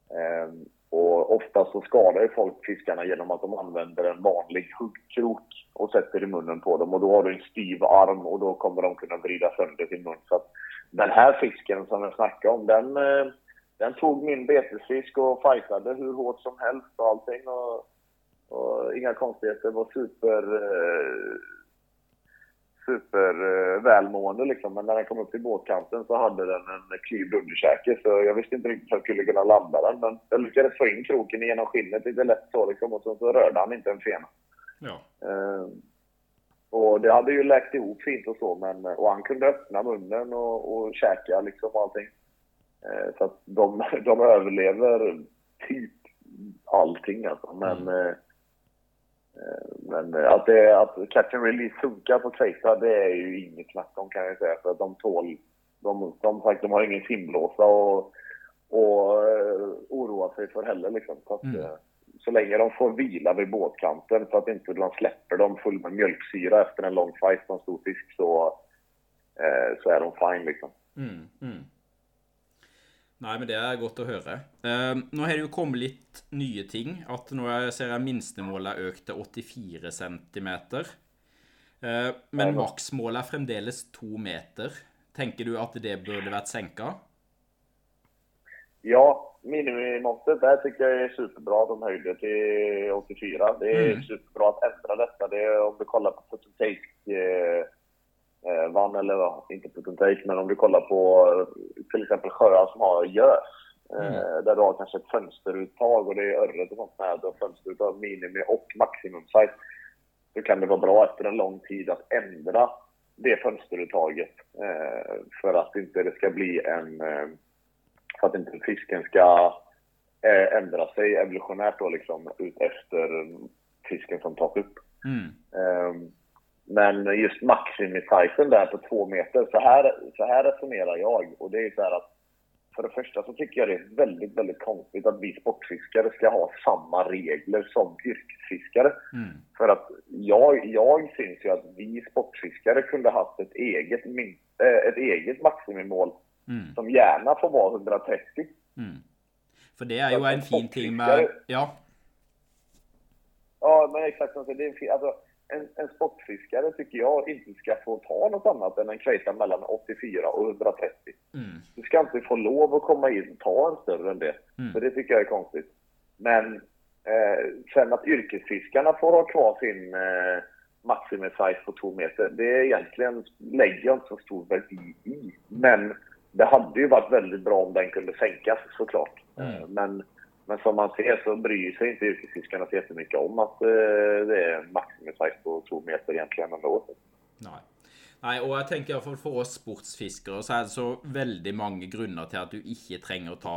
Eh, och ofta så skadar ju folk fiskarna genom att de använder en vanlig huggkrok och sätter i munnen på dem. Och då har du en styv arm och då kommer de kunna vrida sönder sin mun. Så att den här fisken som jag snackade om, den, eh, den tog min betesfisk och fightade hur hårt som helst och allting. Och, och inga konstigheter. Det var super... Eh, super eh, liksom. Men när den kom upp till båtkanten så hade den en klyvd underkäke. Så jag visste inte riktigt hur jag skulle kunna landa den. Men jag lyckades få in kroken genom skinnet lite lätt så liksom. Och så, så rörde han inte en fena. Ja. Eh, och det hade ju läkt ihop fint och så. Men, och han kunde öppna munnen och, och käka liksom och allting. Eh, så att de, [laughs] de överlever typ allting alltså. Men mm. Eh, men att, det, att catch and release funkar på kveita, det är ju inget snack om kan jag säga. För att de tål... De, de, sagt, de har ingen simblåsa och, och uh, oroa sig för heller liksom. Så, att, mm. så länge de får vila vid båtkanten så att inte man släpper dem full med mjölksyra efter en lång fight på en stor fisk så, uh, så är de fine liksom. Mm, mm. Nei, men det er godt å høre. Uh, nå har det jo kommet litt nye ting. At nå ser jeg minstemålet er økt til 84 cm. Uh, men maksmålet er fremdeles to meter. Tenker du at det burde vært senka? Ja, minimimåttet där tycker jag är superbra. De höjde till 84. Det är mm. superbra att ändra detta. Det är, om du kollar på eh, eh, vann, eller inte put take, men om du kollar på eh, till exempel sjöar som har gös, eh, mm. där du har kanske ett fönsteruttag och det är örret och sånt där, du har fönsteruttag, minimi och maximum size, så kan det vara bra efter en lång tid att ändra det fönsteruttaget eh, för att inte det ska bli en, för att inte fisken ska ändra sig evolutionärt då liksom ut efter fisken som tas upp. Mm. Men just maximisajten där på två meter, så här, så här resonerar jag. Och det är så här att för det första så tycker jag det är väldigt, väldigt konstigt att vi sportfiskare ska ha samma regler som yrkesfiskare. Mm. För att jag, jag syns ju att vi sportfiskare kunde haft ett eget, äh, ett eget maximimål mm. som gärna får vara 130. Mm. För det är ju en fin ting med... Ja. Ja, men exakt. Det är, alltså, en, en sportfiskare tycker jag inte ska få ta något annat än en krejta mellan 84 och 130. Mm. Du ska inte få lov att komma in och ta en större än det. Mm. För det tycker jag är konstigt. Men eh, sen att yrkesfiskarna får ha kvar sin eh, maximisize på 2 meter, det är egentligen lägger jag inte så stor värde i. Men det hade ju varit väldigt bra om den kunde sänkas såklart. Mm. Eh, men men som man ser så bryr sig inte yrkesfiskarna så jättemycket om att eh, det är maximisize på 2 meter egentligen ändå. Nej. Nei, og jeg tenker for, för oss sportsfiskere så er det så veldig mange grunner til at du ikke trenger å ta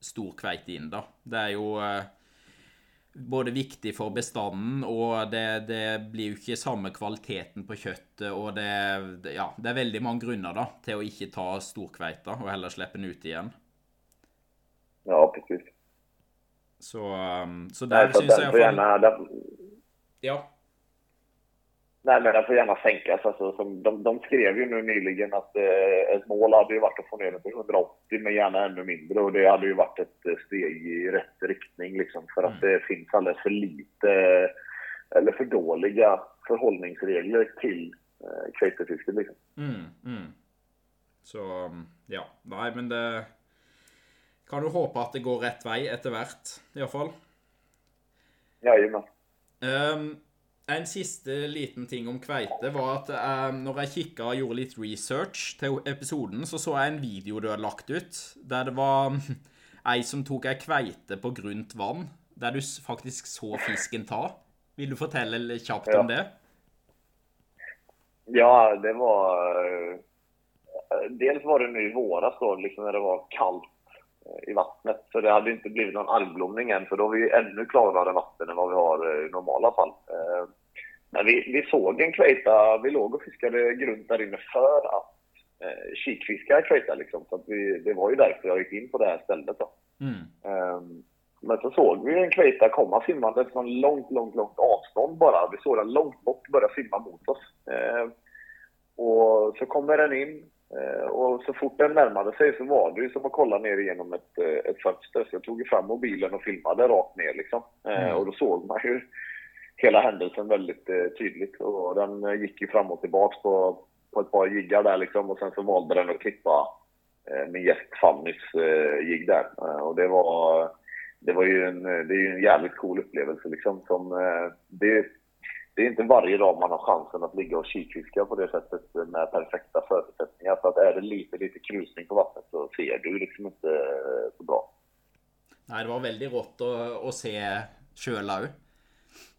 stor kveite inn. da. Det er jo eh, både viktig for bestanden, og det, det, blir jo ikke samme kvaliteten på kjøttet. Og det, det, ja, det er veldig mange grunner da, til å ikke ta storkveita og heller slippe den ut igjen. Ja, precis. Så, um, så där syns jag... Får gärna, den, ja. Nej, men den får gärna sänkas. Alltså, som de, de skrev ju nu nyligen att eh, ett mål hade ju varit att få ner den till 180, men gärna ännu mindre. Och det hade ju varit ett eh, steg i rätt riktning, liksom, för att mm. det finns alldeles för lite, eller för dåliga förhållningsregler till eh. Liksom. Mm, mm. Så, um, ja. Nej, men det kan du håpe at det går rett vei etter hvert, iallfall. Jajamän. Um, en siste liten ting om kveite var at um, når jeg kikka og gjorde litt research til episoden, så så jeg en video du hadde lagt ut, der det var [laughs] ei som tok ei kveite på grunt vann, der du faktisk så fisken ta. Vil du fortelle kjapt ja. om det? Ja, det var eh, Dels var det nu i våras då, liksom när det var kallt i vattnet. Så det hade inte blivit någon algblomning än, för då har vi ännu klarare vatten än vad vi har i normala fall. Eh, men vi, vi såg en kveita, vi låg och fiskade grunt där inne för att eh, kikfiska kveita liksom. Så vi, det var ju därför jag gick in på det här stället då. Mm. Um, men så såg vi en kveita komma simmande från långt, långt, långt avstånd bara. Vi såg den långt bort börja simma mot oss. Uh, och så kommer den in, Eh, och så fort den närmade sig så var det ju som att kolla ner igenom ett, eh, ett fönster. Så jag tog fram mobilen och filmade rakt ner liksom. Eh, mm. Och då såg man ju hela händelsen väldigt tydligt. Och den gick ju fram och tillbaks på, på ett par jiggar där liksom. Och sen så valde den att klippa min gäst Fannys jigg där. Och det var, det var ju en, det är ju en jävligt cool upplevelse liksom. Som, det, det är inte varje dag man har chansen att ligga och kikfiska på det sättet med perfekta förutsättningar. Så att är det lite, lite krusning på vattnet så ser du liksom inte eh, så bra. Nej, det var väldigt rått att, att se Kölau.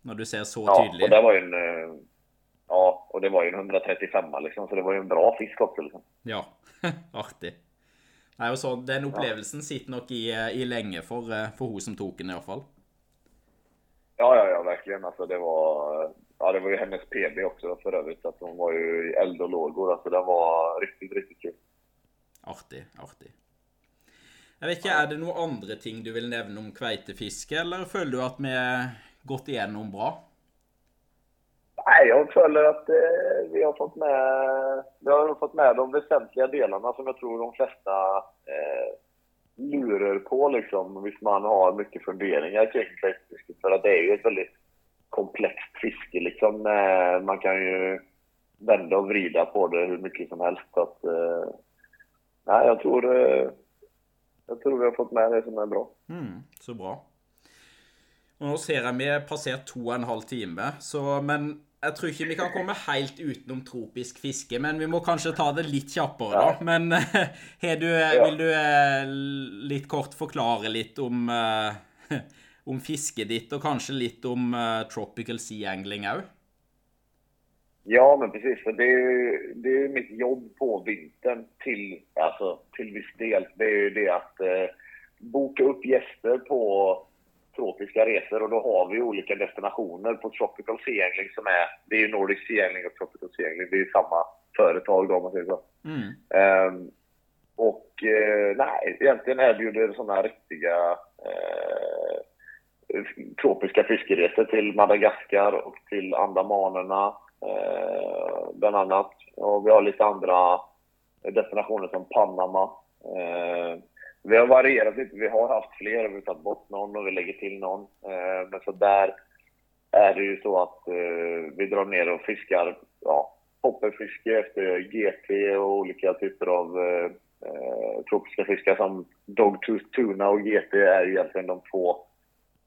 När du ser så ja, tydligt. Och det var ju en, eh, ja, och det var ju en 135 liksom, så det var ju en bra fisk också. Liksom. Ja, [laughs] artig. Nej, och så, den upplevelsen ja. sitter nog i, i länge för, eh, för hon som tog den i alla fall. Ja, ja, ja, verkligen. Alltså det var, ja, det var ju hennes PB också för övrigt. Att hon var ju i eld och lågor. Alltså det var riktigt, riktigt kul. Artig, artig. Ikke, Er det noen andre ting du vil nevne om kveitefiske, eller føler du at vi gått igjennom bra? Nej, jag följer att eh, vi, har fått med, vi har fått med de väsentliga delarna som jag tror de flesta eh, lurar på liksom, hvis man har mycket funderingar kring kräftfiske. För att det är ju ett väldigt komplext fiske liksom. Eh, man kan ju vända och vrida på det hur mycket som helst. Så att, eh, nej, jag tror, eh, jag tror vi har fått med det som är bra. Mm, så bra. Og nå ser jeg vi har passert to og en halv time, så, men jeg tror ikke vi kan komme helt utenom tropisk fiske. Men vi må kanskje ta det litt kjappere, da. Men har du, vil du litt kort forklare litt om, [laughs] om fisket ditt, och kanske lite om eh, tropical sea angling òg? Ja, men precis. För det är ju det är mitt jobb på vintern till, alltså, till viss del. Det är ju det att eh, boka upp gäster på tropiska resor och då har vi olika destinationer på Tropical Sea Angling som är, det är ju Nordic Sea Angling och Tropical Sea Angling, det är ju samma företag då om man säger så. Mm. Ehm, och eh, nej, egentligen erbjuder det sådana riktiga eh, tropiska fiskeresor till Madagaskar och till Andamanerna eh, bland annat. Och vi har lite andra destinationer som Panama. Eh, vi har varierat lite. Vi har haft fler. Vi har tagit bort någon och vi lägger till någon. Eh, men så där är det ju så att eh, vi drar ner och fiskar ja, popperfiske efter GT och olika typer av eh, eh, tropiska fiskar som Dogtooth Tuna och GT är ju egentligen de två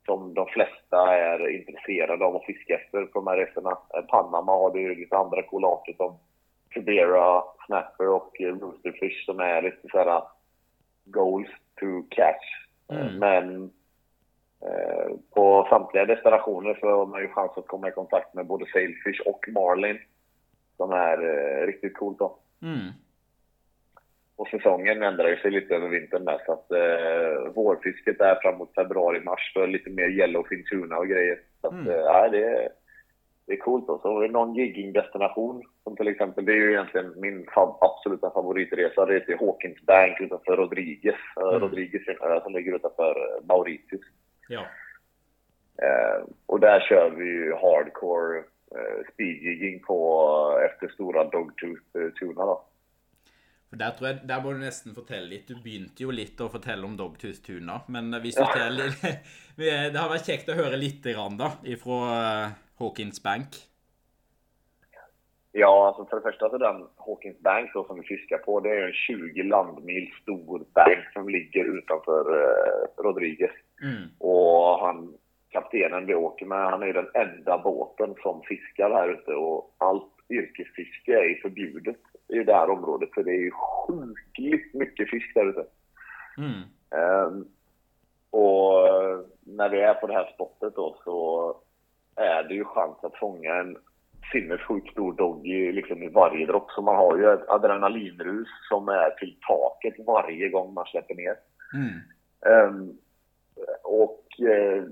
som de flesta är intresserade av att fiska efter på de här resorna. Eh, Panama har ju lite andra coola arter som Fibera, Snapper och Roosterfish som är lite såhär goals to catch. Mm. Men eh, på samtliga destinationer så har man ju chans att komma i kontakt med både Sailfish och Marlin. Som är eh, riktigt coolt då. Mm. Och säsongen ändrar ju sig lite över vintern där. Så att eh, vårfisket är framåt februari-mars. Det lite mer yellowfin tuna och grejer. Så att, Mm. eh, det, är, det är coolt. Då. Så har vi någon jigging-destination. Som till exempel, det är ju egentligen min absoluta favoritresa. Det är till Hawkins Bank utanför Rodriguez. Eh, Mm. Rodriguez är en ö som ligger utanför eh, Mauritius. Ja. Eh, och där kör vi ju hardcore eh, speedjigging på eh, efter stora dogtooth eh, tuna då. For der, tror jeg, der må du nesten fortelle litt. Du begynte jo litt å fortelle om Dogtooth Tuna. Men hvis du teller Det har vært kjekt å høre litt grann, da, ifra eh, Hawkins Bank. Ja, alltså för det första så den Hawkins Bank då, som vi fiskar på, det är en 20 landmil stor bank som ligger utanför eh, Rodriguez. Mm. Och han, kaptenen vi åker med, han är den enda båten som fiskar här ute och allt yrkesfiske är ju förbjudet i det här området för det är ju sjukligt mycket fisk där ute. Mm. Ehm, och eh, när vi är på det här spottet då så är det ju chans att fånga en sinnessjukt stor doggy liksom i varje dropp. Så man har ju ett adrenalinrus som är till taket varje gång man släpper ner. Mm. Ehm, och eh,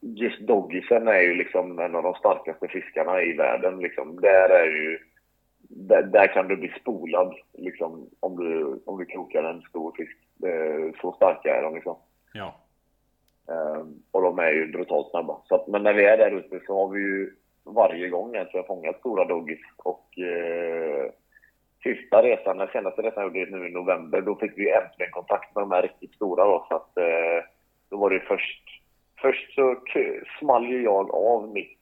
just doggisen är ju liksom en av de starkaste fiskarna i världen. Liksom. Där är ju där, där kan du bli spolad liksom, om, du, om du krokar en stor fisk. Så starka är de liksom. Ja. Ehm, och de är ju brutalt snabba. Så att, men när vi är där ute så har vi ju varje gång egentligen fångat stora doggis. Och eh, sista resan, den senaste resan jag gjorde nu i november, då fick vi äntligen kontakt med de här riktigt stora då. Så att eh, då var det först, först så small ju jag av mitt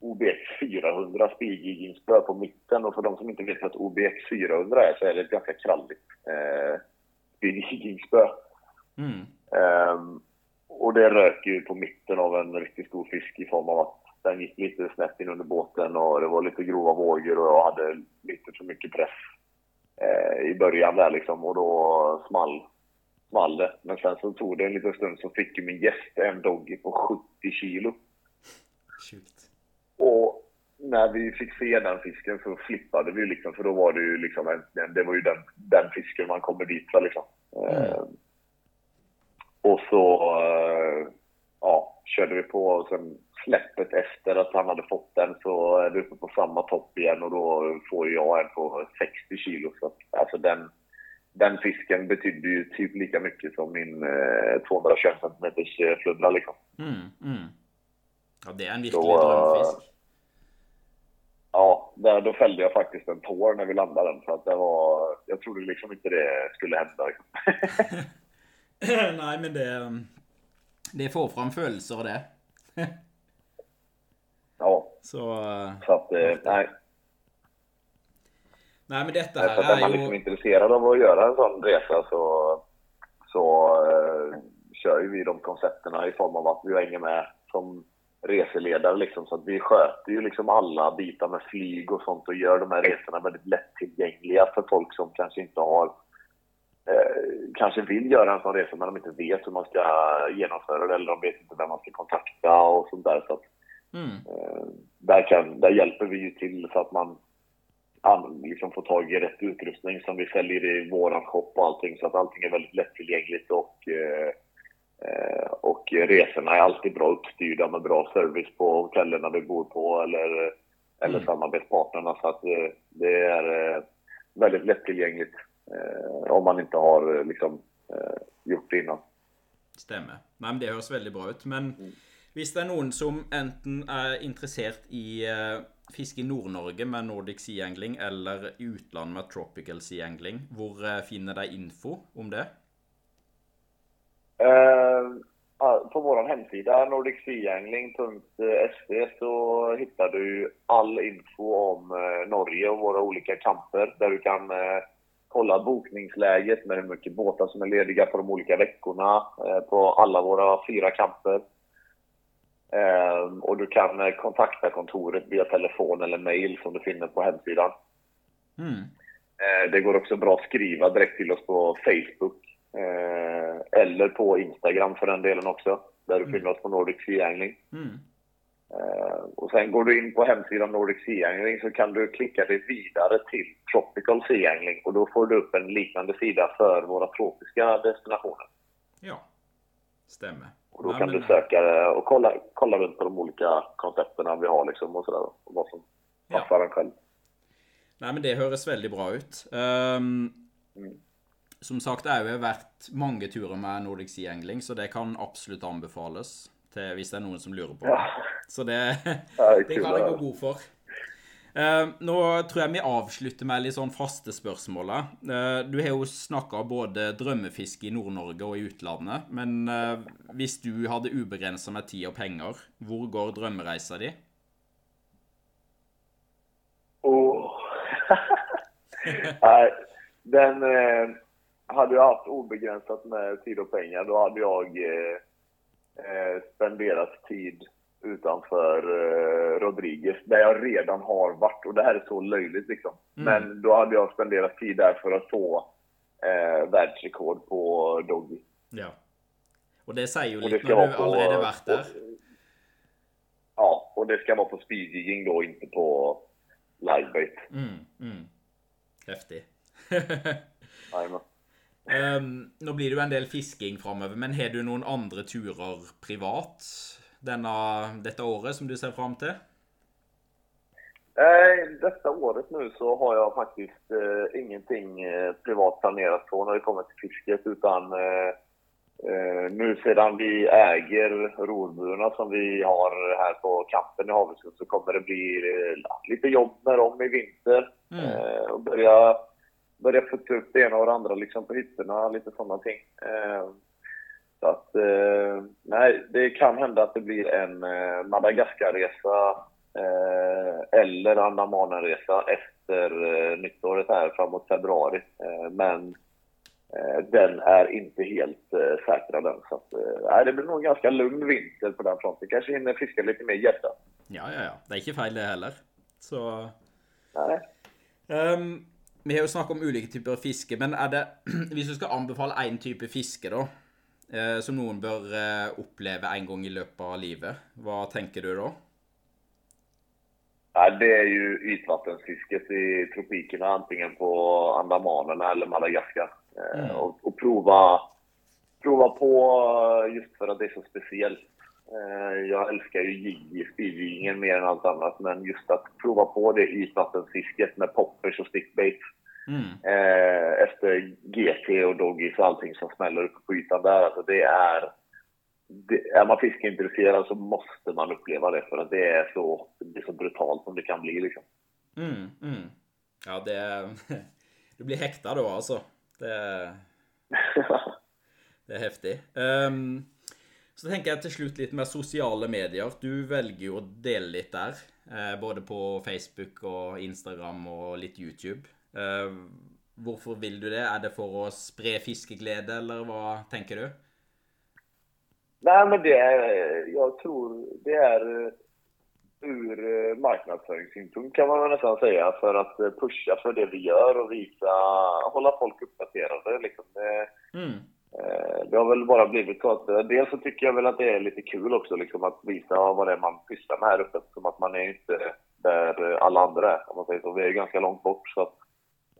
OBX 400 speedjiggingspö på mitten. Och för de som inte vet vad OBX 400 är så är det ett ganska kralligt eh, speedjiggingspö. Mm. Ehm, och det rök ju på mitten av en riktigt stor fisk i form av att den gick lite snett in under båten och det var lite grova vågor och jag hade lite för mycket press eh, i början där liksom och då small, small det. Men sen så tog det en liten stund så fick ju min gäst en doggy på 70 kilo. Sjukt. Och när vi fick se den fisken så flippade vi liksom för då var det ju liksom äntligen, det var ju den, den fisken man kommer dit för liksom. Mm. Eh, och så eh, ja, kör började vi på sen släppet efter att han hade fått den så är vi uppe på samma topp igen och då får jag en på 60 kilo. Så att, alltså den, den fisken betydde ju typ lika mycket som min eh, 221 cm fluddra liksom. Mm, mm. Ja, det är en virkelig drömfisk. Ja, där, då fällde jag faktiskt en tår när vi landade den. För att det var, jag trodde liksom inte det skulle hända. [laughs] Nej, men det, det får fram födelser det. [laughs] ja. Så, så att, eh, nej. Nej, men detta här är, är man liksom intresserad av att göra en sån resa så, så uh, kör ju vi de koncepterna i form av att vi hänger med som reseledare liksom. Så att vi sköter ju liksom alla bitar med flyg och sånt och gör de här resorna väldigt lättillgängliga för folk som kanske inte har eh, kanske vill göra en sån resa men de inte vet hur man ska genomföra det eller de vet inte vem man ska kontakta och sånt där. Så att, mm. eh, där, kan, där hjälper vi ju till så att man an, liksom får tag i rätt utrustning som vi säljer i våran shop och allting så att allting är väldigt lättillgängligt och eh, Eh, och resorna är alltid bra uppstyrda med bra service på hotellerna vi bor på eller, eller mm. samarbetspartnerna. Så att det, det är eh, väldigt lättillgängligt eh, om man inte har liksom, gjort det innan. Stämmer. Nej, men det hörs väldigt bra ut. Men mm. hvis det är någon som enten är intresserad i fiske i Nord-Norge med Nordic Sea Angling eller i utlandet med Tropical Sea Angling, var finner de info om det? Eh, på vår hemsida nordicseaangling.se så hittar du all info om eh, Norge och våra olika kamper där du kan eh, kolla bokningsläget med hur mycket båtar som är lediga på de olika veckorna på alla våra fyra kamper. Och du kan kontakta kontoret via telefon eller mail som du finner på hemsidan. Mm. Det går också bra att skriva direkt till oss på Facebook Eh, eller på Instagram för den delen också. Där du mm. finner oss på Nordic Sea Angling. Mm. Eh, och sen går du in på hemsidan Nordic Sea Angling så kan du klicka dig vidare till Tropical Sea Angling och då får du upp en liknande sida för våra tropiska destinationer. Ja, stämmer. Och då Nej, kan men... du söka och kolla, kolla runt på de olika koncepterna vi har liksom och sådär. Och vad som passar ja. en själv. Nej men det hörs väldigt bra ut. Um... Mm som sagt, det har vært mange turer med Nordic Sea Angling, så det kan absolutt anbefales til hvis det er noen som lurer på det. Så det, [laughs] det kan jeg gå god for. Uh, nå tror jeg vi avslutter med litt sånn faste spørsmål. Uh, du har jo snakka både drømmefiske i Nord-Norge og i utlandet. Men uh, hvis du hadde ubegrensa med tid og penger, hvor går drømmereisa di? Oh. [laughs] Nei, den hade jag haft obegränsat med tid och pengar, då hade jag eh, eh, spenderat tid utanför eh, Rodriguez, där jag redan har varit. Och det här är så löjligt liksom. Mm. Men då hade jag spenderat tid där för att få eh, världsrekord på Doggy. Ja. Och det säger ju lite när du på, allerede varit där. ja, och det ska vara på speedjigging då, inte på livebait. Mm, mm. Häftigt. [laughs] Um, nå blir det jo en del fisking framover, men har du noen andre turer privat denne, detta året som du ser fram till? Eh, detta året nu så har jag faktiskt eh, ingenting eh, privat planerat på när det kommer till fisket utan eh, eh nu sedan vi äger rorburarna som vi har här på kampen i Havsund så kommer det bli eh, lite jobb med dem i vinter. Mm. och börja börja putta upp det ena och det andra liksom på hytterna, lite sådana ting. Eh, så att, eh, nej, det kan hända att det blir en eh, Madagaskarresa eh, eller Andamanenresa efter nyttåret här framåt februari. Men den är inte helt säkrad än. Så att, eh, det blir nog en ganska lugn vinter på den fronten. Kanske hinner fiska lite mer gädda. Ja, ja, ja. Det är inte fel det heller. Så... Nej. Um, vi har jo snakket om ulike typer fiske, men er det [clears throat] Hvis du skal anbefale én type fiske, da, eh, som noen bør eh, oppleve en gang i løpet av livet, hva tenker du da? Ja, det är ju ytvattensfisket i tropikerna, antingen på Andamanerna eller Madagaskar. Eh, mm. Och, och, prova, prova på just för att det är så speciellt. Eh, jag älskar ju speedjiggingen mer än allt annat, men just att prova på det ytvattensfisket med poppers och stickbait. Mm. Eh, efter GT och doggies och allting som smäller uppe på ytan där, alltså det är... Det, är man fiskeintresserad så måste man uppleva det för att det är så, det är så brutalt som det kan bli liksom. Mm, mm. Ja, det. [laughs] Du blir häktad då alltså. Det är, [laughs] det är häftigt. Um, så tenker jeg til slutt litt med sosiale medier. Du velger jo å dele litt der. Eh, både på Facebook og Instagram og litt YouTube. Eh, hvorfor vil du det? Er det for å spre fiskeglede, eller hva tenker du? Nej, men det är, jag tror det är ur marknadsföringssynpunkt kan man nästan säga, för att pusha för det vi gör och visa, hålla folk uppdaterade. Liksom. Mm. Eh, har väl bara blivit så att eh, dels så tycker jag väl att det är lite kul också liksom att visa vad det är man pysslar med här uppe. Som att man är inte där eh, alla andra är, om man säger så. Vi är ganska långt bort så att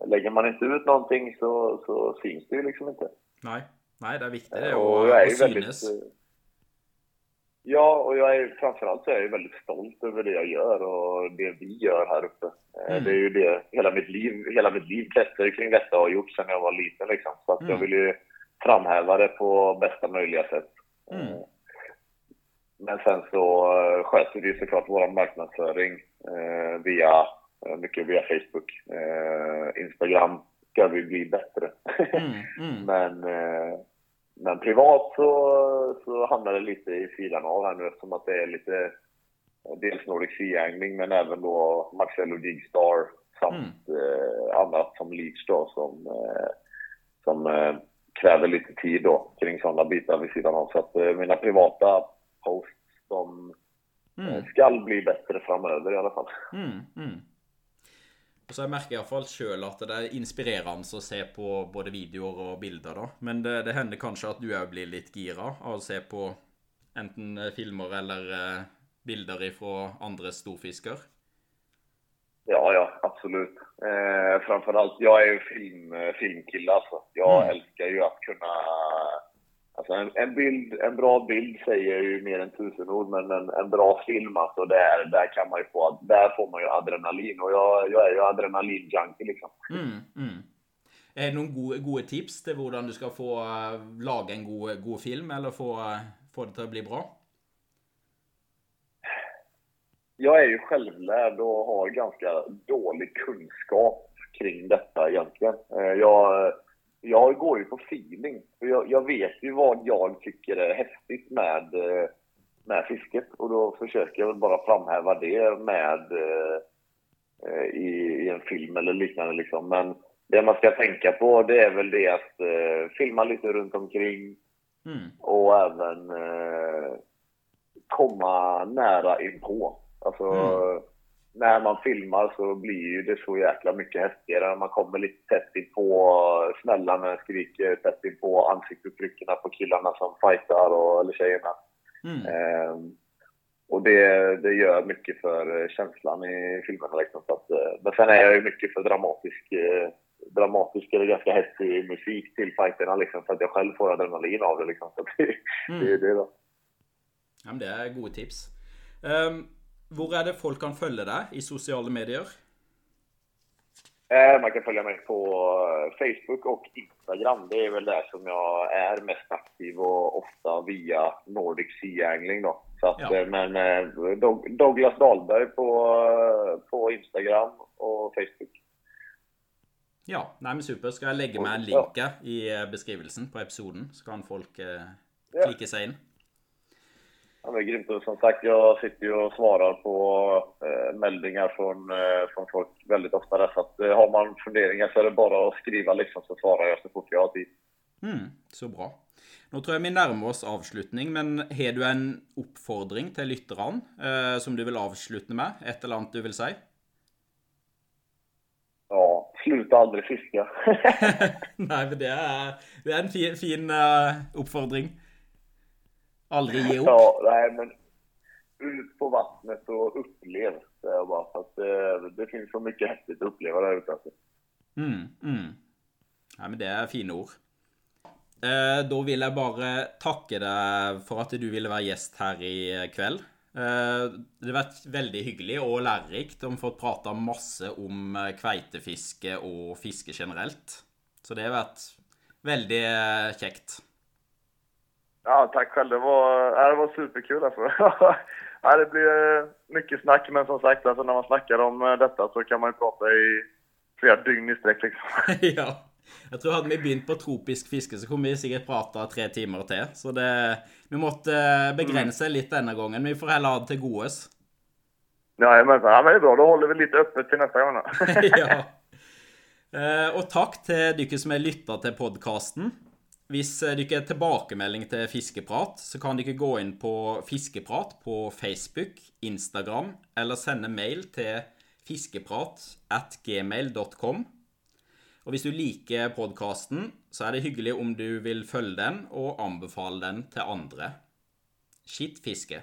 lägger man inte ut någonting så, så syns det ju liksom inte. Nei. Nei, det er viktig det Och jag är ju väldigt... eh, Ja, och jag är framförallt så är jag väldigt stolt över det jag gör och det vi gör här uppe. Eh, Mm. Det är ju det, hela mitt liv, hela mitt liv kretsar kring detta och har gjort sedan jag var liten liksom. Så att jag Mm. vill ju framhäva det på bästa möjliga sätt. Mm. Men sen så eh, sköter vi såklart vår marknadsföring eh, via, eh, mycket via Facebook. Instagram ska vi bli bättre. Mm, [laughs] mm. Men, men privat så, så hamnar det lite i sidan av här nu eftersom att det är lite dels Nordic Sea Angling men även då Marcello Digstar samt eh, annat som Leach då som, som kräver lite tid då kring sådana bitar vid sidan av. Så att eh, mina privata posts de Mm. eh, skall bli bättre framöver i alla fall. Mm, mm. Og så jeg merker iallfall sjøl at det er inspirerende å se på både videoer og bilder, da. Men det, det hender kanskje at du òg blir litt gira av å se på enten eh, filmer eller eh, bilder fra andre storfisker. Ja, ja, absolut. Eh, framförallt, jag är ju film, eh, filmkille alltså. Jag Mm. älskar ju att kunna... Alltså en, en, bild, en bra bild säger ju mer än tusen ord, men en, en bra film alltså, där, där kan man ju få, där får man ju adrenalin. Och jag, jag är ju adrenalin-junkie liksom. Mm, mm. Er det gode, gode tips til hvordan du skal få eh, lage en god, god film, eller få, eh, få det å bli bra? Jag är ju självlärd och har ganska dålig kunskap kring detta egentligen. Eh, Jag, jag går ju på feeling. Jag, jag vet ju vad jag tycker är häftigt med, eh, med fisket och då försöker jag väl bara framhäva det med eh, i, i en film eller liknande liksom. Men det man ska tänka på det är väl det att filma lite runt omkring Mm, och även komma nära inpå. Alltså, Mm. när man filmar så blir ju det så jäkla mycket häftigare när man kommer lite tätt inpå smällarna, skriker tätt inpå ansiktsuttrycken på killarna som fightar och, eller tjejerna. mm, Ehm, och det, det gör mycket för känslan i filmerna. Liksom, så att, eh, men sen är jag ju mycket för dramatisk, eh, dramatisk eller ganska hetsig musik till fighterna liksom, så att jag själv får adrenalin av det. Liksom, så det, det är mm. det då. Ja, men det er gode tips. Um, hvor er det folk kan følge deg i sosiale medier? Eh, man kan följa mig på eh, Facebook och Instagram. Det är väl där som jag är mest aktiv och ofta via Nordic Sea Angling då. Så att, Ja. eh, Men Douglas Dahlberg på, på Instagram och Facebook. Ja, nei, men super. Skal jeg legge meg en her i beskrivelsen på episoden, så kan folk eh, Ja. klikke seg inn. Ja, men grymt. Som sagt, jag sitter ju och svarar på eh, meldingar från, eh, från folk väldigt ofta. Där, så att, eh, har man funderingar så är det bara att skriva liksom, så svarar jag så fort jag har tid. Mm, så bra. Nå tror jeg vi nærmer oss avslutning, men har du en oppfordring til lytterne eh, som du vil avslutte med? Et eller annet du vil si? Ja, sluta aldrig fiska. [laughs] Nei, men det er, det er en fin, fin eh, oppfordring. Aldri gi opp. Ja, nej men ut på vattnet och upplev, jag bara. För att det, det finns så mycket häftigt att uppleva där ute. Alltså. Mm, mm. Nei, men det er fine ord. Eh, da vil jeg bare takke deg for at du ville være gjest her i kveld. Eh, det har vært veldig hyggelig og lærerikt. Vi har fått prata masse om eh, kveitefiske og fiske generelt. Så det har vært veldig eh, kjekt. Ja, tack själv. Det var, ja, det var superkul alltså. [laughs] ja, det blir eh, mycket snack, men som sagt, alltså, när man snackar om eh, detta så kan man ju prata i flera dygn i sträck liksom. [laughs] ja. Jeg tror Hadde vi begynt på tropisk fiske, så kunne vi sikkert prata tre timer til. Så det, vi måtte eh, begrense litt denne gangen. Men vi får heller ha det til godes. Ja, men, ja, men det är bra. Då håller vi lite öppet till nästa gång. [laughs] ja. Eh, Og takk til dere som har lytta til podkasten. Hvis eh, dere har tilbakemelding til Fiskeprat, så kan dere gå inn på Fiskeprat på Facebook, Instagram, eller sende mail til fiskeprat at gmail.com. Og hvis du liker podkasten, så er det hyggelig om du vil følge den og anbefale den til andre. Skitt fiske.